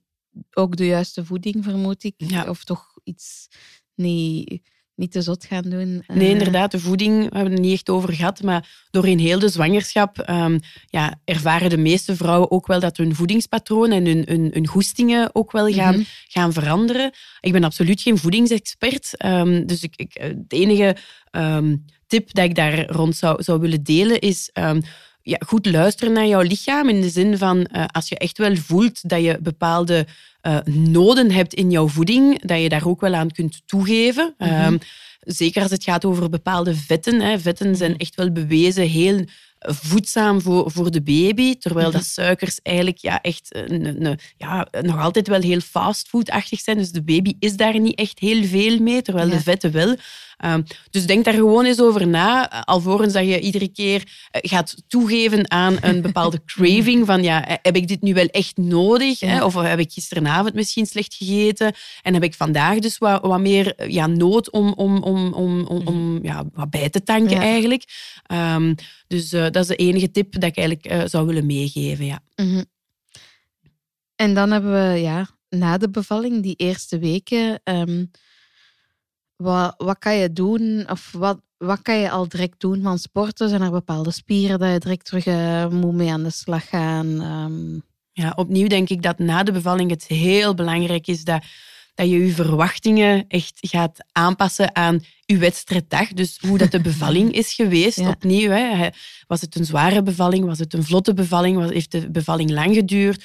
ook de juiste voeding, vermoed ik. Ja. Of toch iets niet niet te zot gaan doen. Nee, inderdaad, de voeding we hebben we het niet echt over gehad, maar doorheen heel de zwangerschap um, ja, ervaren de meeste vrouwen ook wel dat hun voedingspatroon en hun, hun, hun goestingen ook wel gaan, mm -hmm. gaan veranderen. Ik ben absoluut geen voedingsexpert, um, dus ik, ik, het enige um, tip dat ik daar rond zou, zou willen delen is ja, goed luisteren naar jouw lichaam. In de zin van uh, als je echt wel voelt dat je bepaalde uh, noden hebt in jouw voeding, dat je daar ook wel aan kunt toegeven. Mm -hmm. um, zeker als het gaat over bepaalde vetten. Hè. Vetten zijn echt wel bewezen heel voedzaam voor, voor de baby, terwijl dat suikers eigenlijk ja, echt een, een, ja, nog altijd wel heel fastfoodachtig zijn. Dus de baby is daar niet echt heel veel mee, terwijl ja. de vetten wel. Um, dus denk daar gewoon eens over na, alvorens dat je iedere keer gaat toegeven aan een bepaalde craving van ja, heb ik dit nu wel echt nodig? Ja. Hè? Of heb ik gisteravond misschien slecht gegeten en heb ik vandaag dus wat, wat meer ja, nood om, om, om, om, om, om ja, wat bij te tanken ja. eigenlijk. Um, dus uh, dat is de enige tip dat ik eigenlijk uh, zou willen meegeven. Ja. Mm -hmm. En dan hebben we ja, na de bevalling, die eerste weken, um, wat, wat kan je doen? Of wat, wat kan je al direct doen van sporten? Zijn er bepaalde spieren dat je direct terug uh, moet mee aan de slag gaan? Um... Ja, opnieuw denk ik dat na de bevalling het heel belangrijk is dat, dat je je verwachtingen echt gaat aanpassen aan je wedstrijddag. Dus hoe dat de bevalling is geweest. Ja. Opnieuw, hè. was het een zware bevalling? Was het een vlotte bevalling? Was, heeft de bevalling lang geduurd?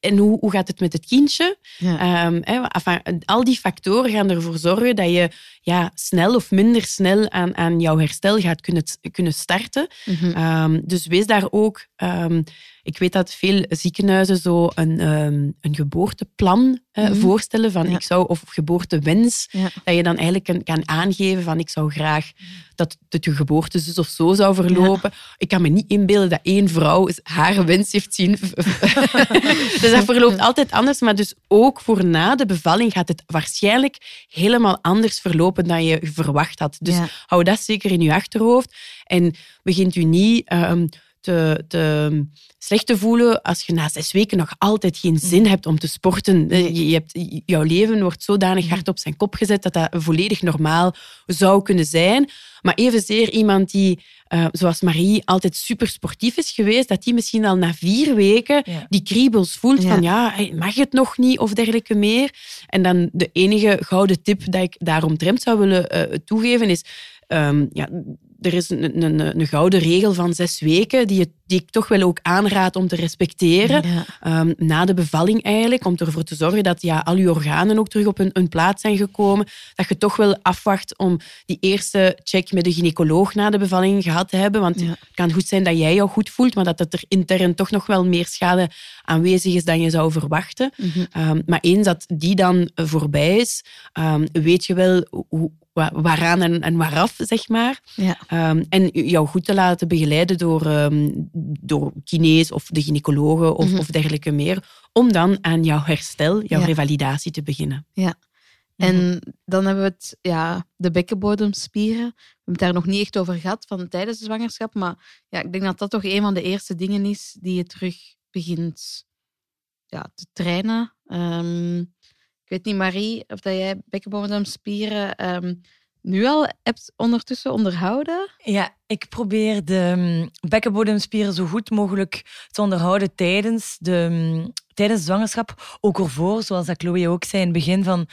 En hoe, hoe gaat het met het kindje? Ja. Um, enfin, al die factoren gaan ervoor zorgen dat je ja, snel of minder snel aan, aan jouw herstel gaat kunnen, kunnen starten. Mm -hmm. um, dus wees daar ook um, ik weet dat veel ziekenhuizen zo een, um, een geboorteplan uh, mm. voorstellen van ja. ik zou, of geboortewens, ja. dat je dan eigenlijk kan, kan, aangeven van ik zou graag dat het je geboorte dus of zo zou verlopen. Ja. Ik kan me niet inbeelden dat één vrouw haar wens heeft zien. dus dat verloopt altijd anders, maar dus ook voor na de bevalling gaat het waarschijnlijk helemaal anders verlopen dan je verwacht had. Dus hou dat zeker in je achterhoofd en begint u niet... Um, te, te slecht te voelen als je na zes weken nog altijd geen zin hebt om te sporten. Eh, je, je hebt, jouw leven wordt zodanig hard op zijn kop gezet dat dat volledig normaal zou kunnen zijn. Maar evenzeer iemand die, uh, zoals Marie, altijd super sportief is geweest, dat die misschien al na vier weken die kriebels voelt van ja, mag het nog niet of dergelijke meer. En dan de enige gouden tip dat ik daaromtrent zou willen uh, toegeven is um, ja, er is een, een, een, gouden regel van zes weken die, die, ik toch wel ook aanraad om te respecteren. Ehm, na de bevalling eigenlijk, om ervoor te zorgen dat ja, al je organen ook terug op hun, hun, plaats zijn gekomen. Dat je toch wel afwacht om die eerste check met de gynaecoloog na de bevalling gehad te hebben. Want het kan goed zijn dat jij jou goed voelt, maar dat het er intern toch nog wel meer schade aanwezig is dan je zou verwachten. Mhm. Ehm, maar eens dat die dan voorbij is, um, weet je wel hoe, waaraan en, en waaraf, zeg maar. Ja. Um, en jou goed te laten begeleiden door, um, door kinees of de gynaecologen of, mm of dergelijke meer, om dan aan jouw herstel, jouw revalidatie te beginnen. Ja. En mhm. dan hebben we het, ja, de bekkenbodemspieren. We hebben het daar nog niet echt over gehad van tijdens de zwangerschap, maar ja, ik denk dat dat toch een van de eerste dingen is die je terug begint ja, te trainen. Um, weet niet, Marie, of dat jij bekkenbodemspieren um, nu al hebt ondertussen onderhouden? Ja, ik probeer de um, bekkenbodemspieren zo goed mogelijk te onderhouden tijdens de, um, tijdens zwangerschap. Ook ervoor, zoals dat Chloe ook zei in het begin van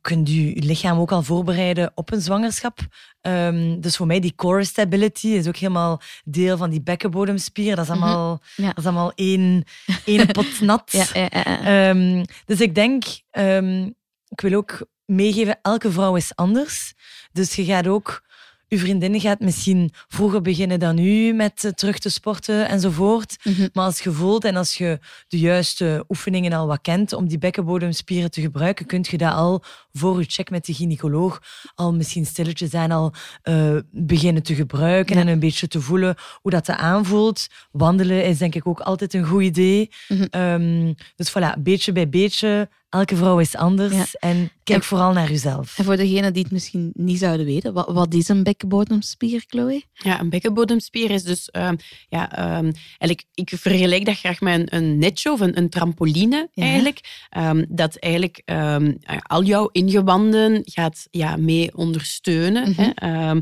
kunt je lichaam ook al voorbereiden op een zwangerschap? Um, dus voor mij die core stability is ook helemaal deel van die bekkenbodemspier. Dat is mhm. allemaal, dat is allemaal één, één pot nat. ja, ja, um, dus ik denk, um, ik wil ook meegeven, elke vrouw is anders. Dus je gaat ook uw vriendin gaat misschien vroeger beginnen dan u met eh, terug te sporten enzovoort. Mm Maar als je voelt en als je de juiste oefeningen al wat kent om die bekkenbodemspieren te gebruiken, kun je dat al voor je check met de gynaecoloog al misschien stilletjes zijn al uh, beginnen te gebruiken en een beetje te voelen hoe dat aanvoelt. Wandelen is denk ik ook altijd een goed idee. Mm um, dus voilà, beetje bij beetje elke vrouw is anders en kijk vooral naar jezelf. En voor degenen die het misschien niet zouden weten, wat, wat is een bekkenbodemspier, Chloe? Ja, een bekkenbodemspier is dus, uh, ja, um, eigenlijk, ik vergelijk dat graag met een, een netje of een, een trampoline eigenlijk. Um, dat eigenlijk um, al jouw ingewanden gaat ja, mee ondersteunen. Mm hè?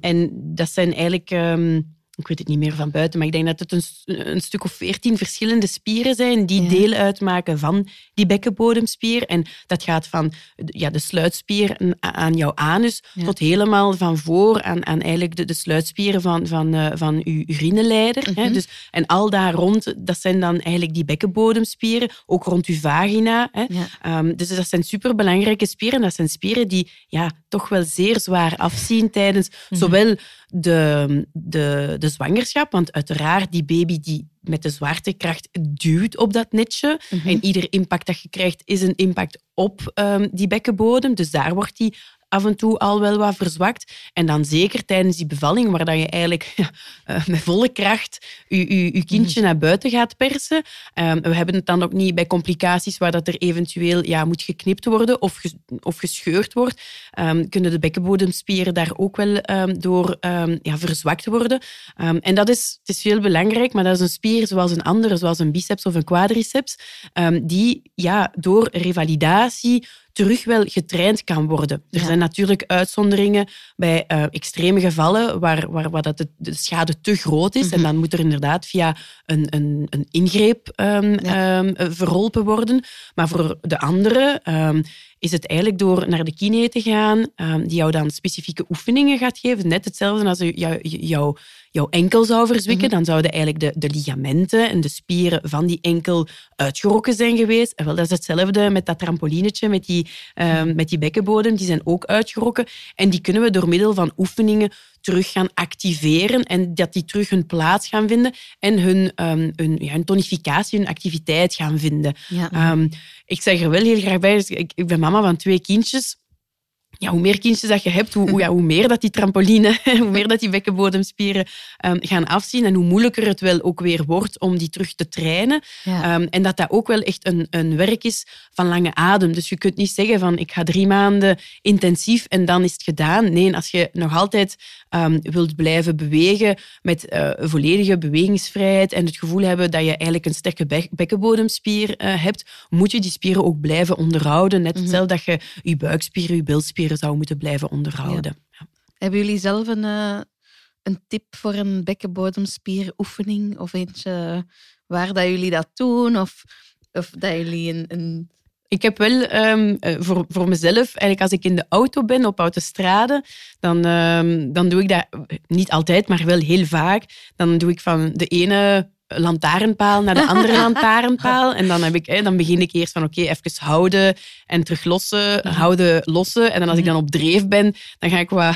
en dat zijn eigenlijk ik weet het niet meer van buiten, maar ik denk dat het een, een stuk of veertien verschillende spieren zijn die deel uitmaken van die bekkenbodemspier. En dat gaat van ja, de sluitspier aan jouw anus tot helemaal van voor aan, aan eigenlijk de, de sluitspieren van, van, uh, van uw urineleider. hè? Mhm. Dus, en al daar rond, dat zijn dan eigenlijk die bekkenbodemspieren, ook rond uw vagina. Hè? Um, dus dat zijn superbelangrijke spieren. Dat zijn spieren die ja, toch wel zeer zwaar afzien tijdens mhm. zowel de, de, de zwangerschap. Want uiteraard, die baby die met de zwaartekracht duwt op dat netje. Mhm. En ieder impact dat je krijgt, is een impact op um, die bekkenbodem. Dus daar wordt die af en toe al wel wat verzwakt. En dan zeker tijdens die bevalling, waar dat je eigenlijk ja, uh, met volle kracht je, je, je kindje mhm. naar buiten gaat persen. Um, we hebben het dan ook niet bij complicaties waar dat er eventueel ja, moet geknipt worden of, of gescheurd wordt. Um, kunnen de bekkenbodemspieren daar ook wel um, door ja, verzwakt worden. en dat is, het is heel belangrijk, maar dat is een spier zoals een andere, zoals een biceps of een quadriceps, die ja, door revalidatie terug wel getraind kan worden. Er zijn natuurlijk uitzonderingen bij uh, extreme gevallen waar, waar, waar dat de, schade te groot is. En mhm. dan moet er inderdaad via een, een, een ingreep um, verholpen worden. Maar voor de andere um, is het eigenlijk door naar de kine te gaan, die jou dan specifieke oefeningen gaat geven. Net hetzelfde als jou, jou, jouw enkel zou verzwikken, mhm. dan zouden eigenlijk de, de ligamenten en de spieren van die enkel uitgerokken zijn geweest. En wel, dat is hetzelfde met dat trampolinetje, met die, um, met die bekkenbodem, die zijn ook uitgerokken. En die kunnen we door middel van oefeningen terug gaan activeren en dat die terug hun plaats gaan vinden en hun, um, hun, ja, hun tonificatie, hun activiteit gaan vinden. Um, ik zeg er wel heel graag bij, dus ik, ik ben mama van twee kindjes ja, hoe meer kindjes dat je hebt, hoe, hoe, ja, hoe meer dat die trampoline, hoe meer dat die bekkenbodemspieren um, gaan afzien en hoe moeilijker het wel ook weer wordt om die terug te trainen. Ja. Um, en dat dat ook wel echt een, een werk is van lange adem. Dus je kunt niet zeggen van ik ga drie maanden intensief en dan is het gedaan. Nee, als je nog altijd um, wilt blijven bewegen met uh, volledige bewegingsvrijheid en het gevoel hebben dat je eigenlijk een sterke be bekkenbodemspier uh, hebt, moet je die spieren ook blijven onderhouden. Net hetzelfde mm -hmm. dat je je buikspieren, je bilspieren zou moeten blijven onderhouden. Ja. Hebben jullie zelf een, uh, een tip voor een bekkenbodemspieroefening of eentje waar dat jullie dat doen of, of dat jullie een, een ik heb wel um, voor, voor mezelf, eigenlijk als ik in de auto ben op autostrade, dan, um, dan doe ik dat niet altijd, maar wel heel vaak. Dan doe ik van de ene lantaarnpaal naar de andere lantaarnpaal. En dan, heb ik, dan begin ik eerst van oké, okay, even houden en terug lossen, houden, lossen. En dan als ik dan op dreef ben, dan ga ik wat,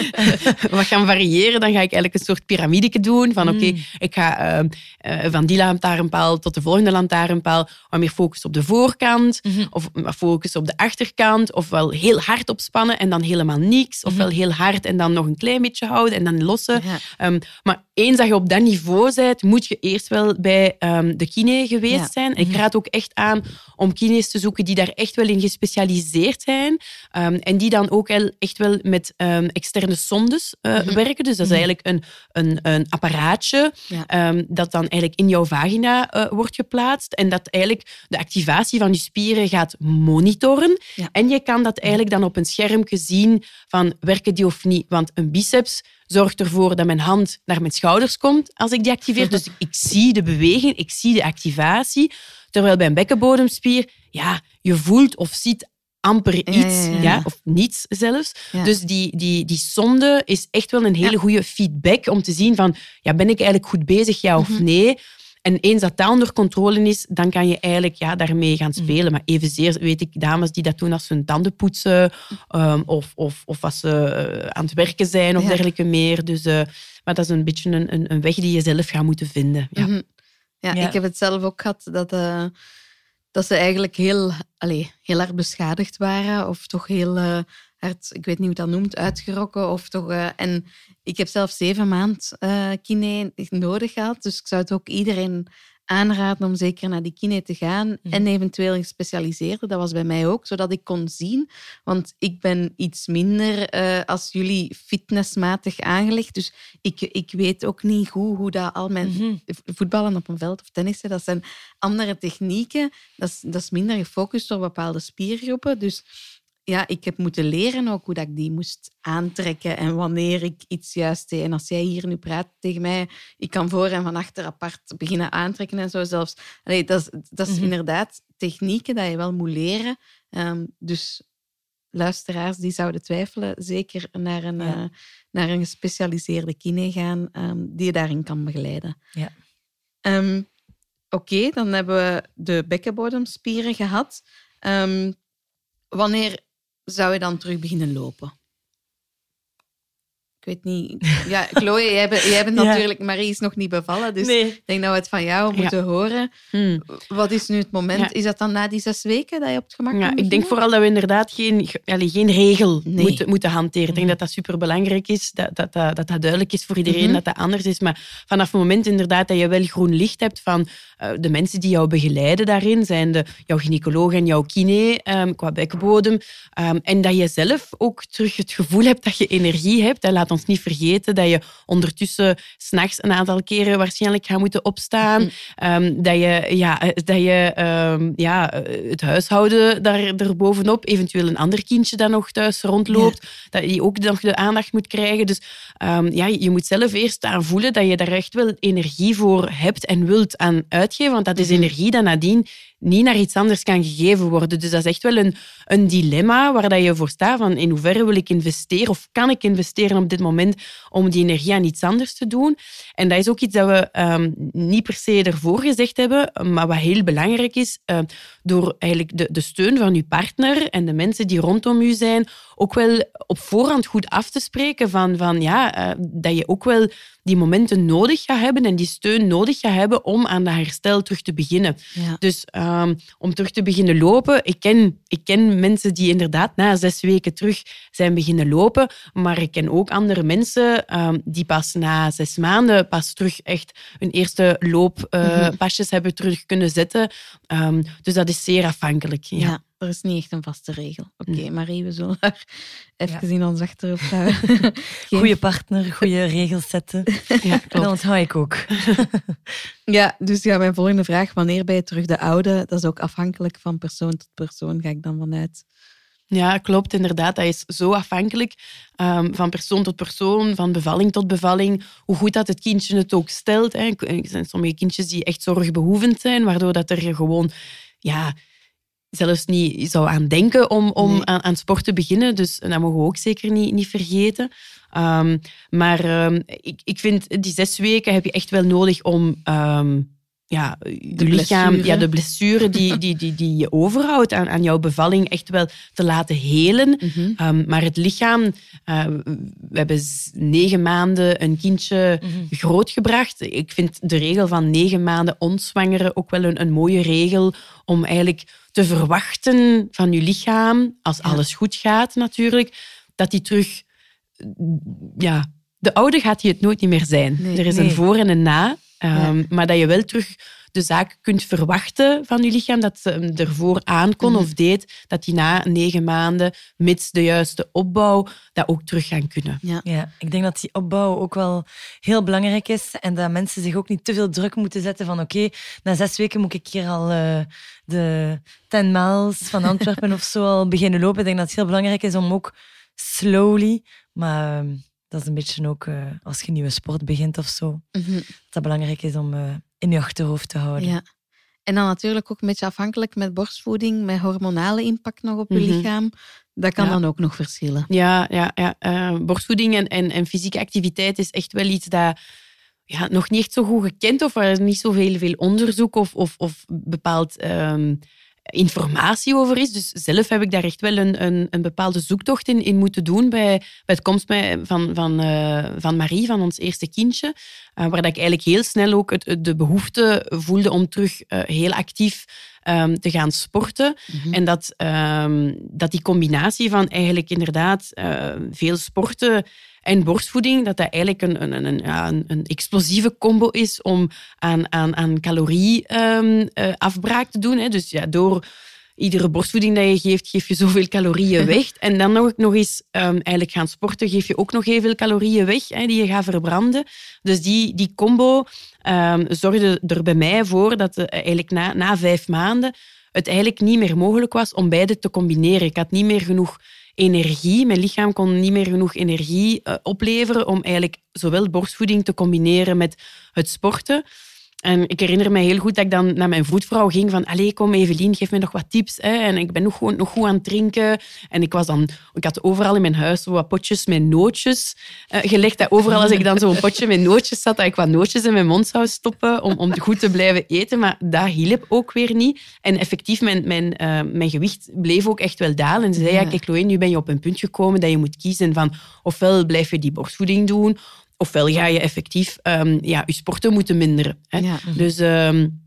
wat gaan variëren. Dan ga ik eigenlijk een soort piramideke doen. Van oké, okay, mm. ik ga uh, uh, van die lantaarnpaal tot de volgende lantaarnpaal. Wat meer focus op de voorkant. Mm -hmm. Of focus op de achterkant. Ofwel heel hard opspannen en dan helemaal niks. Ofwel heel hard en dan nog een klein beetje houden en dan lossen. Ja. Um, maar eens dat je op dat niveau bent, moet je eerst wel bij um, de kine geweest ja. zijn. Ik raad ook echt aan om kines te zoeken die daar echt wel in gespecialiseerd zijn. Um, en die dan ook echt wel met um, externe sondes uh, mm -hmm. werken. Dus dat is eigenlijk een, een, een apparaatje ja. dat dan eigenlijk in jouw vagina uh, wordt geplaatst. En dat eigenlijk de activatie van je spieren gaat monitoren. Ja. En je kan dat eigenlijk dan op een schermpje zien van werken die of niet. Want een biceps zorgt ervoor dat mijn hand naar mijn schouders komt als ik die activeer. Dus ik zie de beweging, ik zie de activatie. Terwijl bij een bekkenbodemspier, ja, je voelt of ziet amper iets, ja, ja, ja. of niets zelfs. Dus die, die, die sonde is echt wel een hele goede feedback om te zien van, ja, ben ik eigenlijk goed bezig, ja of mhm. nee? En eens dat dat onder controle is, dan kan je eigenlijk ja, daarmee gaan spelen. Mm. Maar evenzeer weet ik dames die dat doen als ze hun tanden poetsen um, of, of, of als ze uh, aan het werken zijn of ja. dergelijke meer. Dus, uh, maar dat is een beetje een, een, een, weg die je zelf gaat moeten vinden. Ja, mm -hmm. ja, ja, ik heb het zelf ook gehad dat, uh, dat ze eigenlijk heel, allez, heel hard beschadigd waren of toch heel ik weet niet hoe dat noemt, uitgerokken. Of toch, en ik heb zelf zeven maand uh, kine nodig gehad. Dus ik zou het ook iedereen aanraden om zeker naar die kine te gaan. Mm. En eventueel een gespecialiseerde. Dat was bij mij ook, zodat ik kon zien. Want ik ben iets minder uh, als jullie fitnessmatig aangelegd. Dus ik, ik weet ook niet goed hoe dat al mijn mm-hmm. voetballen op een veld of tennissen, dat zijn andere technieken. Dat is, dat is minder gefocust op bepaalde spiergroepen. Dus ja, ik heb moeten leren ook hoe dat ik die moest aantrekken en wanneer ik iets juist deed. En als jij hier nu praat tegen mij, ik kan voor en van achter apart beginnen aantrekken en zo zelfs. Allee, dat, is, dat is mm -hmm. inderdaad technieken dat je wel moet leren. Um, dus luisteraars die zouden twijfelen, zeker naar een, ja. uh, naar een gespecialiseerde kine gaan um, die je daarin kan begeleiden. Ja. Um, Oké, okay, dan hebben we de bekkenbodemspieren gehad. wanneer zou je dan terug beginnen lopen? Ik weet niet. Ja, Chloe, jij bent, jij bent ja. natuurlijk... Marie is nog niet bevallen, dus nee. ik denk dat we het van jou moeten ja. horen. Hmm. Wat is nu het moment? Ja. Is dat dan na die zes weken dat je op het gemak Ja, ik denk vooral dat we inderdaad geen, allee, geen regel nee. moeten, moeten hanteren. Ik denk dat dat superbelangrijk is, dat dat, dat, dat, dat duidelijk is voor iedereen, mm -hmm. dat dat anders is. Maar vanaf het moment inderdaad dat je wel groen licht hebt van uh, de mensen die jou begeleiden daarin, zijn de, jouw gynaecoloog en jouw kine um, qua bekkenbodem, um, en dat je zelf ook terug het gevoel hebt dat je energie hebt. En laat ons niet vergeten dat je ondertussen s'nachts een aantal keren waarschijnlijk gaat moeten opstaan. Mm. Um, dat je, ja, dat je um, ja, het huishouden daar erbovenop, eventueel een ander kindje dat nog thuis rondloopt, ja. dat je ook nog de aandacht moet krijgen. Dus um, ja, je moet zelf eerst aan voelen dat je daar echt wel energie voor hebt en wilt aan uitgeven, want dat is energie dat nadien niet naar iets anders kan gegeven worden. Dus dat is echt wel een, een dilemma waar dat je voor staat van in hoeverre wil ik investeren of kan ik investeren op dit moment om die energie aan iets anders te doen. En dat is ook iets dat we um, niet per se ervoor gezegd hebben, maar wat heel belangrijk is, uh, door eigenlijk de, de steun van je partner en de mensen die rondom u zijn, ook wel op voorhand goed af te spreken van, van ja, uh, dat je ook wel die momenten nodig gaat hebben en die steun nodig gaat hebben om aan dat herstel terug te beginnen. Ja. Dus ehm, om terug te beginnen lopen. Ik ken, ik ken mensen die inderdaad na zes weken terug zijn beginnen lopen, maar ik ken ook andere mensen ehm, die pas na zes maanden pas terug echt hun eerste looppasjes uh, hebben terug kunnen zetten. Um, dus dat is zeer afhankelijk. Ja. ja. Er is niet echt een vaste regel. Oké, okay, Marie, we zullen daar even ja. in ons achterhoofd houden. Goede partner, goede regels zetten. Ja, klopt. Dat onthoud ik ook. ja, dus ja, mijn volgende vraag. Wanneer ben je terug de oude? Dat is ook afhankelijk van persoon tot persoon, ga ik dan vanuit. Ja, klopt, inderdaad. Dat is zo afhankelijk um, van persoon tot persoon, van bevalling tot bevalling, hoe goed dat het kindje het ook stelt. Hè. Er zijn sommige kindjes die echt zorgbehoevend zijn, waardoor dat er gewoon ja, zelfs niet zou aan denken om, om nee. aan, aan, sport te beginnen. Dus dat mogen we ook zeker niet, niet vergeten. Um, maar um, ik, ik vind, die zes weken heb je echt wel nodig om um, ja, de lichaam, ja, de blessure die, die, die, die je overhoudt aan, aan jouw bevalling echt wel te laten helen. Mm -hmm. maar het lichaam, uh, we hebben negen maanden een kindje mm -hmm. grootgebracht. Ik vind de regel van negen maanden onzwangeren ook wel een, een mooie regel om eigenlijk te verwachten van je lichaam, als ja. alles goed gaat natuurlijk, dat die terug... Ja, de oude gaat hij het nooit niet meer zijn. Nee, er is nee. een voor en een na. Um, ja. Maar dat je wel terug de zaak kunt verwachten van je lichaam, dat ze hem ervoor aankon mm. of deed, dat die na negen maanden, mits de juiste opbouw, dat ook terug gaan kunnen. Ja. ja, ik denk dat die opbouw ook wel heel belangrijk is en dat mensen zich ook niet te veel druk moeten zetten van oké, okay, na zes weken moet ik hier al uh, de 10 miles van Antwerpen of zo al beginnen lopen. Ik denk dat het heel belangrijk is om ook slowly, maar dat is een beetje ook uh, als je een nieuwe sport begint of zo. Mm -hmm. Dat het belangrijk is om uh, in je achterhoofd te houden. Ja. En dan natuurlijk ook een beetje afhankelijk met borstvoeding, met hormonale impact nog op je mm -hmm. lichaam. Dat kan ja. dan ook nog verschillen. Ja, ja, ja. Uh, borstvoeding en, en, en, fysieke activiteit is echt wel iets dat ja, nog niet echt zo goed gekend of er is niet zoveel veel onderzoek of, of, of bepaald um, informatie over is. Dus zelf heb ik daar echt wel een, een, een bepaalde zoektocht in, in moeten doen bij, bij het komst van, van, uh, van Marie, van ons eerste kindje. Uh, waar dat ik eigenlijk heel snel ook het, de behoefte voelde om terug uh, heel actief um, te gaan sporten. Mm -hmm. En dat, um, dat die combinatie van eigenlijk inderdaad veel sporten en borstvoeding, dat dat eigenlijk een, een, een, een, een explosieve combo is om aan, aan, aan calorieafbraak um, uh, te doen. Hè. Dus ja, door iedere borstvoeding dat je geeft, geef je zoveel calorieën weg. En dan nog, nog eens um, eigenlijk gaan sporten, geef je ook nog heel veel calorieën weg hè, die je gaat verbranden. Dus die, die combo um, zorgde er bij mij voor dat uh, eigenlijk na, na vijf maanden het eigenlijk niet meer mogelijk was om beide te combineren. Ik had niet meer genoeg energie. Mijn lichaam kon niet meer genoeg energie uh, opleveren om eigenlijk zowel borstvoeding te combineren met het sporten. En ik herinner me heel goed dat ik dan naar mijn voetvrouw ging van allee, kom Evelien, geef me nog wat tips. Hè. En ik ben nog, gewoon, nog goed aan het drinken. En ik, was dan, ik had overal in mijn huis zo wat potjes met nootjes uh, gelegd. Dat overal als ik dan zo'n potje met nootjes zat, dat ik wat nootjes in mijn mond zou stoppen om, om goed te blijven eten. Maar dat hielp ook weer niet. En effectief, mijn, mijn, uh, mijn gewicht bleef ook echt wel dalen. En ze zei, ja, kijk Chloe, nu ben je op een punt gekomen dat je moet kiezen van ofwel blijf je die borstvoeding doen ofwel ga je effectief um, ja, je sporten moeten minderen. Hè. Ja. Dus um,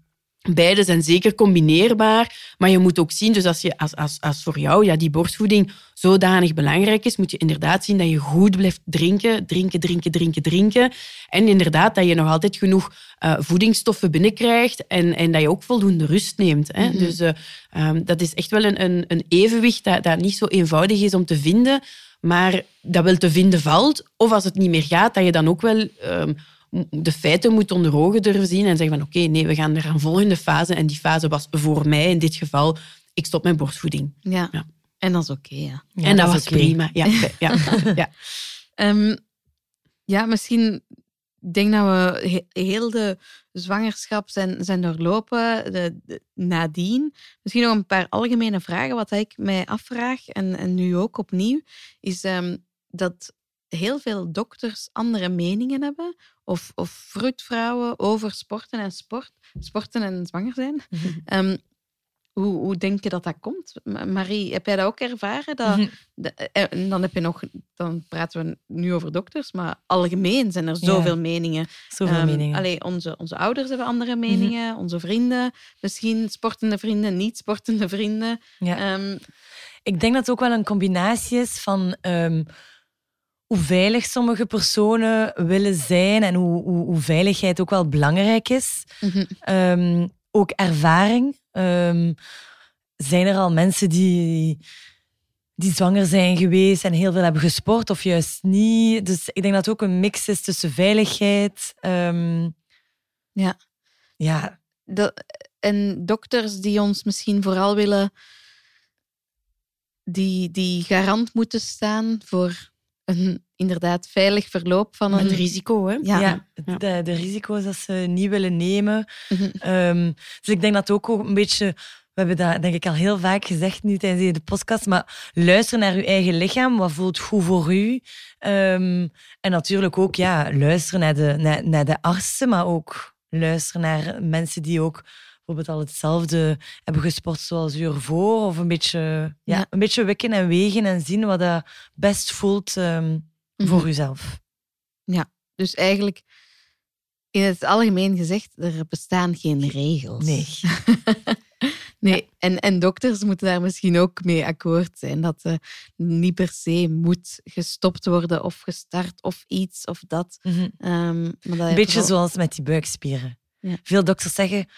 beide zijn zeker combineerbaar, maar je moet ook zien, dus als, je, als, als, als voor jou ja, die borstvoeding zodanig belangrijk is, moet je inderdaad zien dat je goed blijft drinken, drinken, drinken, drinken, drinken. En inderdaad dat je nog altijd genoeg uh, voedingsstoffen binnenkrijgt en, en dat je ook voldoende rust neemt. Hè. Mm -hmm. Dus uh, um, dat is echt wel een, een, een evenwicht dat, dat niet zo eenvoudig is om te vinden, maar dat wel te vinden valt. Of als het niet meer gaat, dat je dan ook wel um, de feiten moet onder ogen durven zien en zeggen van oké, okay, nee, we gaan naar een volgende fase. En die fase was voor mij in dit geval, ik stop met borstvoeding. Ja, ja. en dat is oké. Okay, ja. ja. En dat, dat was okay. prima. Ja, ja, ja. Um, ja, misschien... Ik denk dat we heel de zwangerschap zijn, zijn doorlopen de, de, nadien. Misschien nog een paar algemene vragen. Wat ik mij afvraag, en, en nu ook opnieuw, is um, dat heel veel dokters andere meningen hebben, of, of vroedvrouwen, over sporten en sport, sporten en zwanger zijn. Mm -hmm. um, Hoe, hoe denk je dat dat komt? Ma- Marie, heb jij dat ook ervaren? Dat, Mhm. eh, en dan heb je nog, dan praten we nu over dokters, maar algemeen zijn er zoveel meningen. Zoveel Ehm, meningen. Mhm. allee, onze, onze ouders hebben andere meningen, onze vrienden, misschien sportende vrienden, niet sportende vrienden. Ja. Ehm, Ik denk dat het ook wel een combinatie is van ehm, hoe veilig sommige personen willen zijn en hoe, hoe, hoe veiligheid ook wel belangrijk is. mhm. Ook ervaring. Ehm, zijn er al mensen die, die zwanger zijn geweest en heel veel hebben gesport of juist niet? Dus ik denk dat het ook een mix is tussen veiligheid. ehm, Ja. Ja, en dokters die ons misschien vooral willen, die, die garant moeten staan voor een inderdaad veilig verloop van een Met risico, hè? Ja. ja, Ja. De, de risico's dat ze niet willen nemen. Mhm. Ehm, dus ik denk dat ook een beetje... We hebben dat denk ik al heel vaak gezegd nu tijdens de podcast, maar luister naar uw eigen lichaam. Wat voelt goed voor u? Ehm, en natuurlijk ook ja, luisteren naar de, naar, naar de artsen, maar ook luisteren naar mensen die ook bijvoorbeeld al hetzelfde hebben gesport zoals u ervoor. Of een beetje, ja, Ja. een beetje wikken en wegen en zien wat dat best voelt voor Mhm. uzelf. Dus eigenlijk, in het algemeen gezegd, er bestaan geen regels. Nee. nee. En, en dokters moeten daar misschien ook mee akkoord zijn. Dat er niet per se moet gestopt worden of gestart of iets of dat. Maar dat Een heeft beetje vooral- zoals met die buikspieren. Ja. Veel dokters zeggen,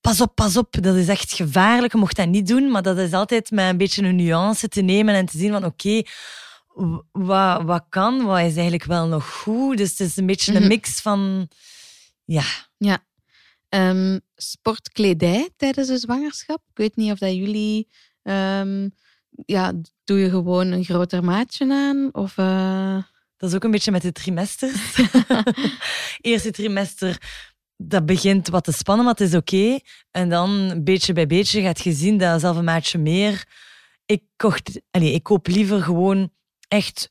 pas op, pas op, dat is echt gevaarlijk, je mocht dat niet doen. Maar dat is altijd met een beetje een nuance te nemen en te zien van oké, wat, wat kan, wat is eigenlijk wel nog goed. Dus het is een beetje een Mhm. mix van, ja, Ehm, sportkledij tijdens de zwangerschap. Ik weet niet of dat jullie... ehm, ja, doe je gewoon een groter maatje aan? Of... eh, dat is ook een beetje met de trimesters. Eerste trimester, dat begint wat te spannen, maar het is oké. En dan, beetje bij beetje, gaat je zien dat zelf een maatje meer... Ik, kocht, allez, ik koop liever gewoon echt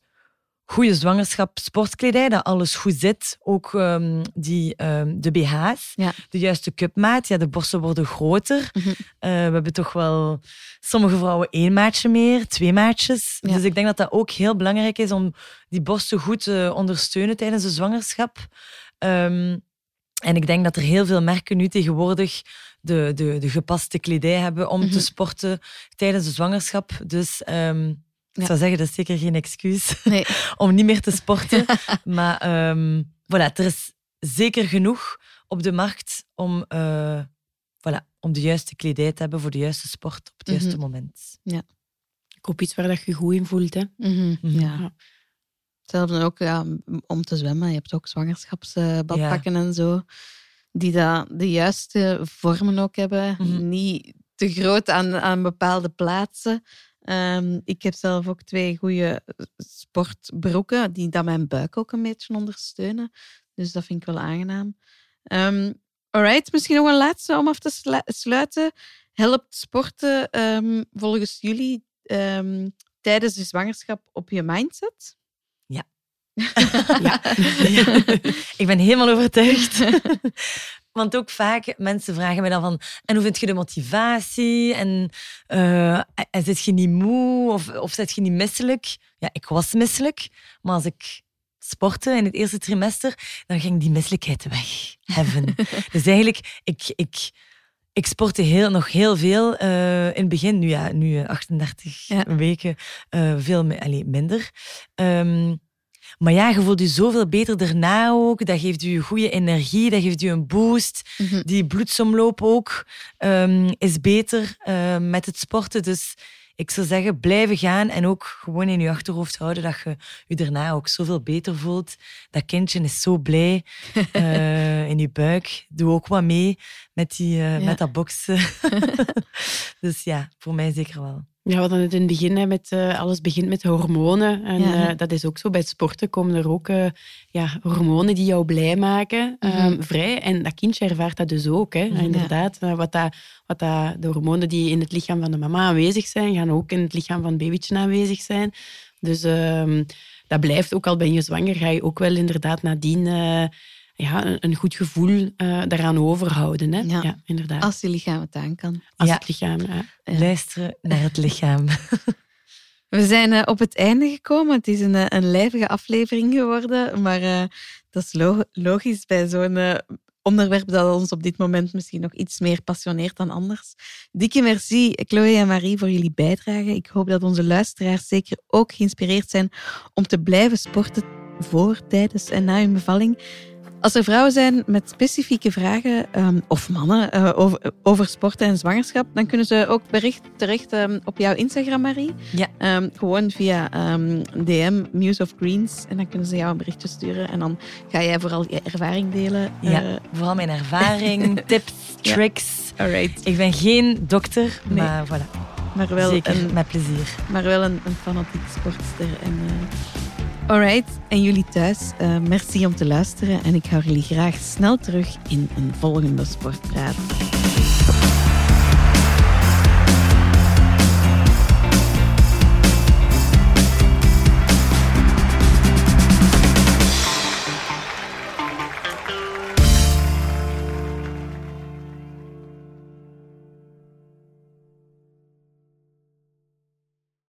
goede zwangerschap sportkledij, dat alles goed zit. Ook ehm, die, ehm, de BH's, Ja. de juiste cupmaat. Ja, de borsten worden groter. Mhm. Eh, we hebben toch wel sommige vrouwen één maatje meer, twee maatjes. Ja. Dus ik denk dat dat ook heel belangrijk is om die borsten goed te ondersteunen tijdens de zwangerschap. Ehm, en ik denk dat er heel veel merken nu tegenwoordig de, de, de gepaste kledij hebben om Mhm. te sporten tijdens de zwangerschap. Dus ik Ja. zou zeggen, dat is zeker geen excuus nee. om niet meer te sporten. maar ehm, voilà, er is zeker genoeg op de markt om, eh, voilà, om de juiste kledij te hebben voor de juiste sport op het Mhm. juiste moment. Koop iets waar dat je goed in voelt, hè? Mhm, Mhm. Ja. Ja. Hetzelfde ook ja, om te zwemmen. Je hebt ook zwangerschapsbadpakken en zo. Die dat de juiste vormen ook hebben. Mhm. Niet te groot aan, aan bepaalde plaatsen. Ehm, ik heb zelf ook twee goede sportbroeken die dat mijn buik ook een beetje ondersteunen. Dus dat vind ik wel aangenaam. Ehm alright, misschien nog een laatste om af te slu- sluiten. Helpt sporten ehm, volgens jullie tijdens de zwangerschap op je mindset? Ja. Ja. ik ben helemaal overtuigd. Want ook vaak mensen vragen mij dan van en hoe vind je de motivatie? En, eh, en zit je niet moe of, of zit je niet misselijk? Ja, ik was misselijk, maar als ik sportte in het eerste trimester, dan ging die misselijkheid weg. Heaven. dus eigenlijk, ik, ik, ik sportte heel, nog heel veel eh, in het begin. Nu, ja, nu eh, 38 Ja. weken, eh, veel minder. Ehm, maar ja, je voelt je zoveel beter daarna ook. Dat geeft je goede energie, dat geeft je een boost. Mhm. Die bloedsomloop ook ehm, is beter eh, met het sporten. Dus ik zou zeggen, blijven gaan en ook gewoon in je achterhoofd houden dat je je daarna ook zoveel beter voelt. Dat kindje is zo blij eh, in je buik. Doe ook wat mee met, die, eh, Ja. met dat boksen. dus ja, voor mij zeker wel. Ja, we hadden het in het begin hè, met eh, alles begint met hormonen. En Ja. eh, dat is ook zo. Bij sporten komen er ook eh, ja, hormonen die jou blij maken eh, Mhm. vrij. En dat kindje ervaart dat dus ook. Hè, inderdaad. Wat, dat, wat dat, de hormonen die in het lichaam van de mama aanwezig zijn, gaan ook in het lichaam van het babytje aanwezig zijn. Dus ehm, dat blijft, ook al ben je zwanger, ga je ook wel inderdaad nadien ja, een, een, goed gevoel uh, daaraan overhouden. Hè? Ja. inderdaad. Als je lichaam het aan kan. Als het lichaam, Luisteren naar het lichaam. We zijn uh, op het einde gekomen. Het is een, een lijvige aflevering geworden, maar dat is logisch bij zo'n onderwerp dat ons op dit moment misschien nog iets meer passioneert dan anders. Dikke merci, Chloe en Marie, voor jullie bijdrage. Ik hoop dat onze luisteraars zeker ook geïnspireerd zijn om te blijven sporten voor, tijdens en na hun bevalling. Als er vrouwen zijn met specifieke vragen, um, of mannen, uh, over, over sporten en zwangerschap, dan kunnen ze ook bericht terecht um, op jouw Instagram, Marie. Ja. Um, gewoon via DM, Muse of Greens. En dan kunnen ze jou een berichtje sturen. En dan ga jij vooral je ervaring delen. Ja, uh, vooral mijn ervaring, tips, tricks. Ja. Alright. Ik ben geen dokter, nee. maar voilà. Maar wel Zeker een, met plezier. Maar wel een, een fanatiek sportster. En, uh, Alright, en jullie thuis, uh, merci om te luisteren en ik hou jullie graag snel terug in een volgende Sportpraat.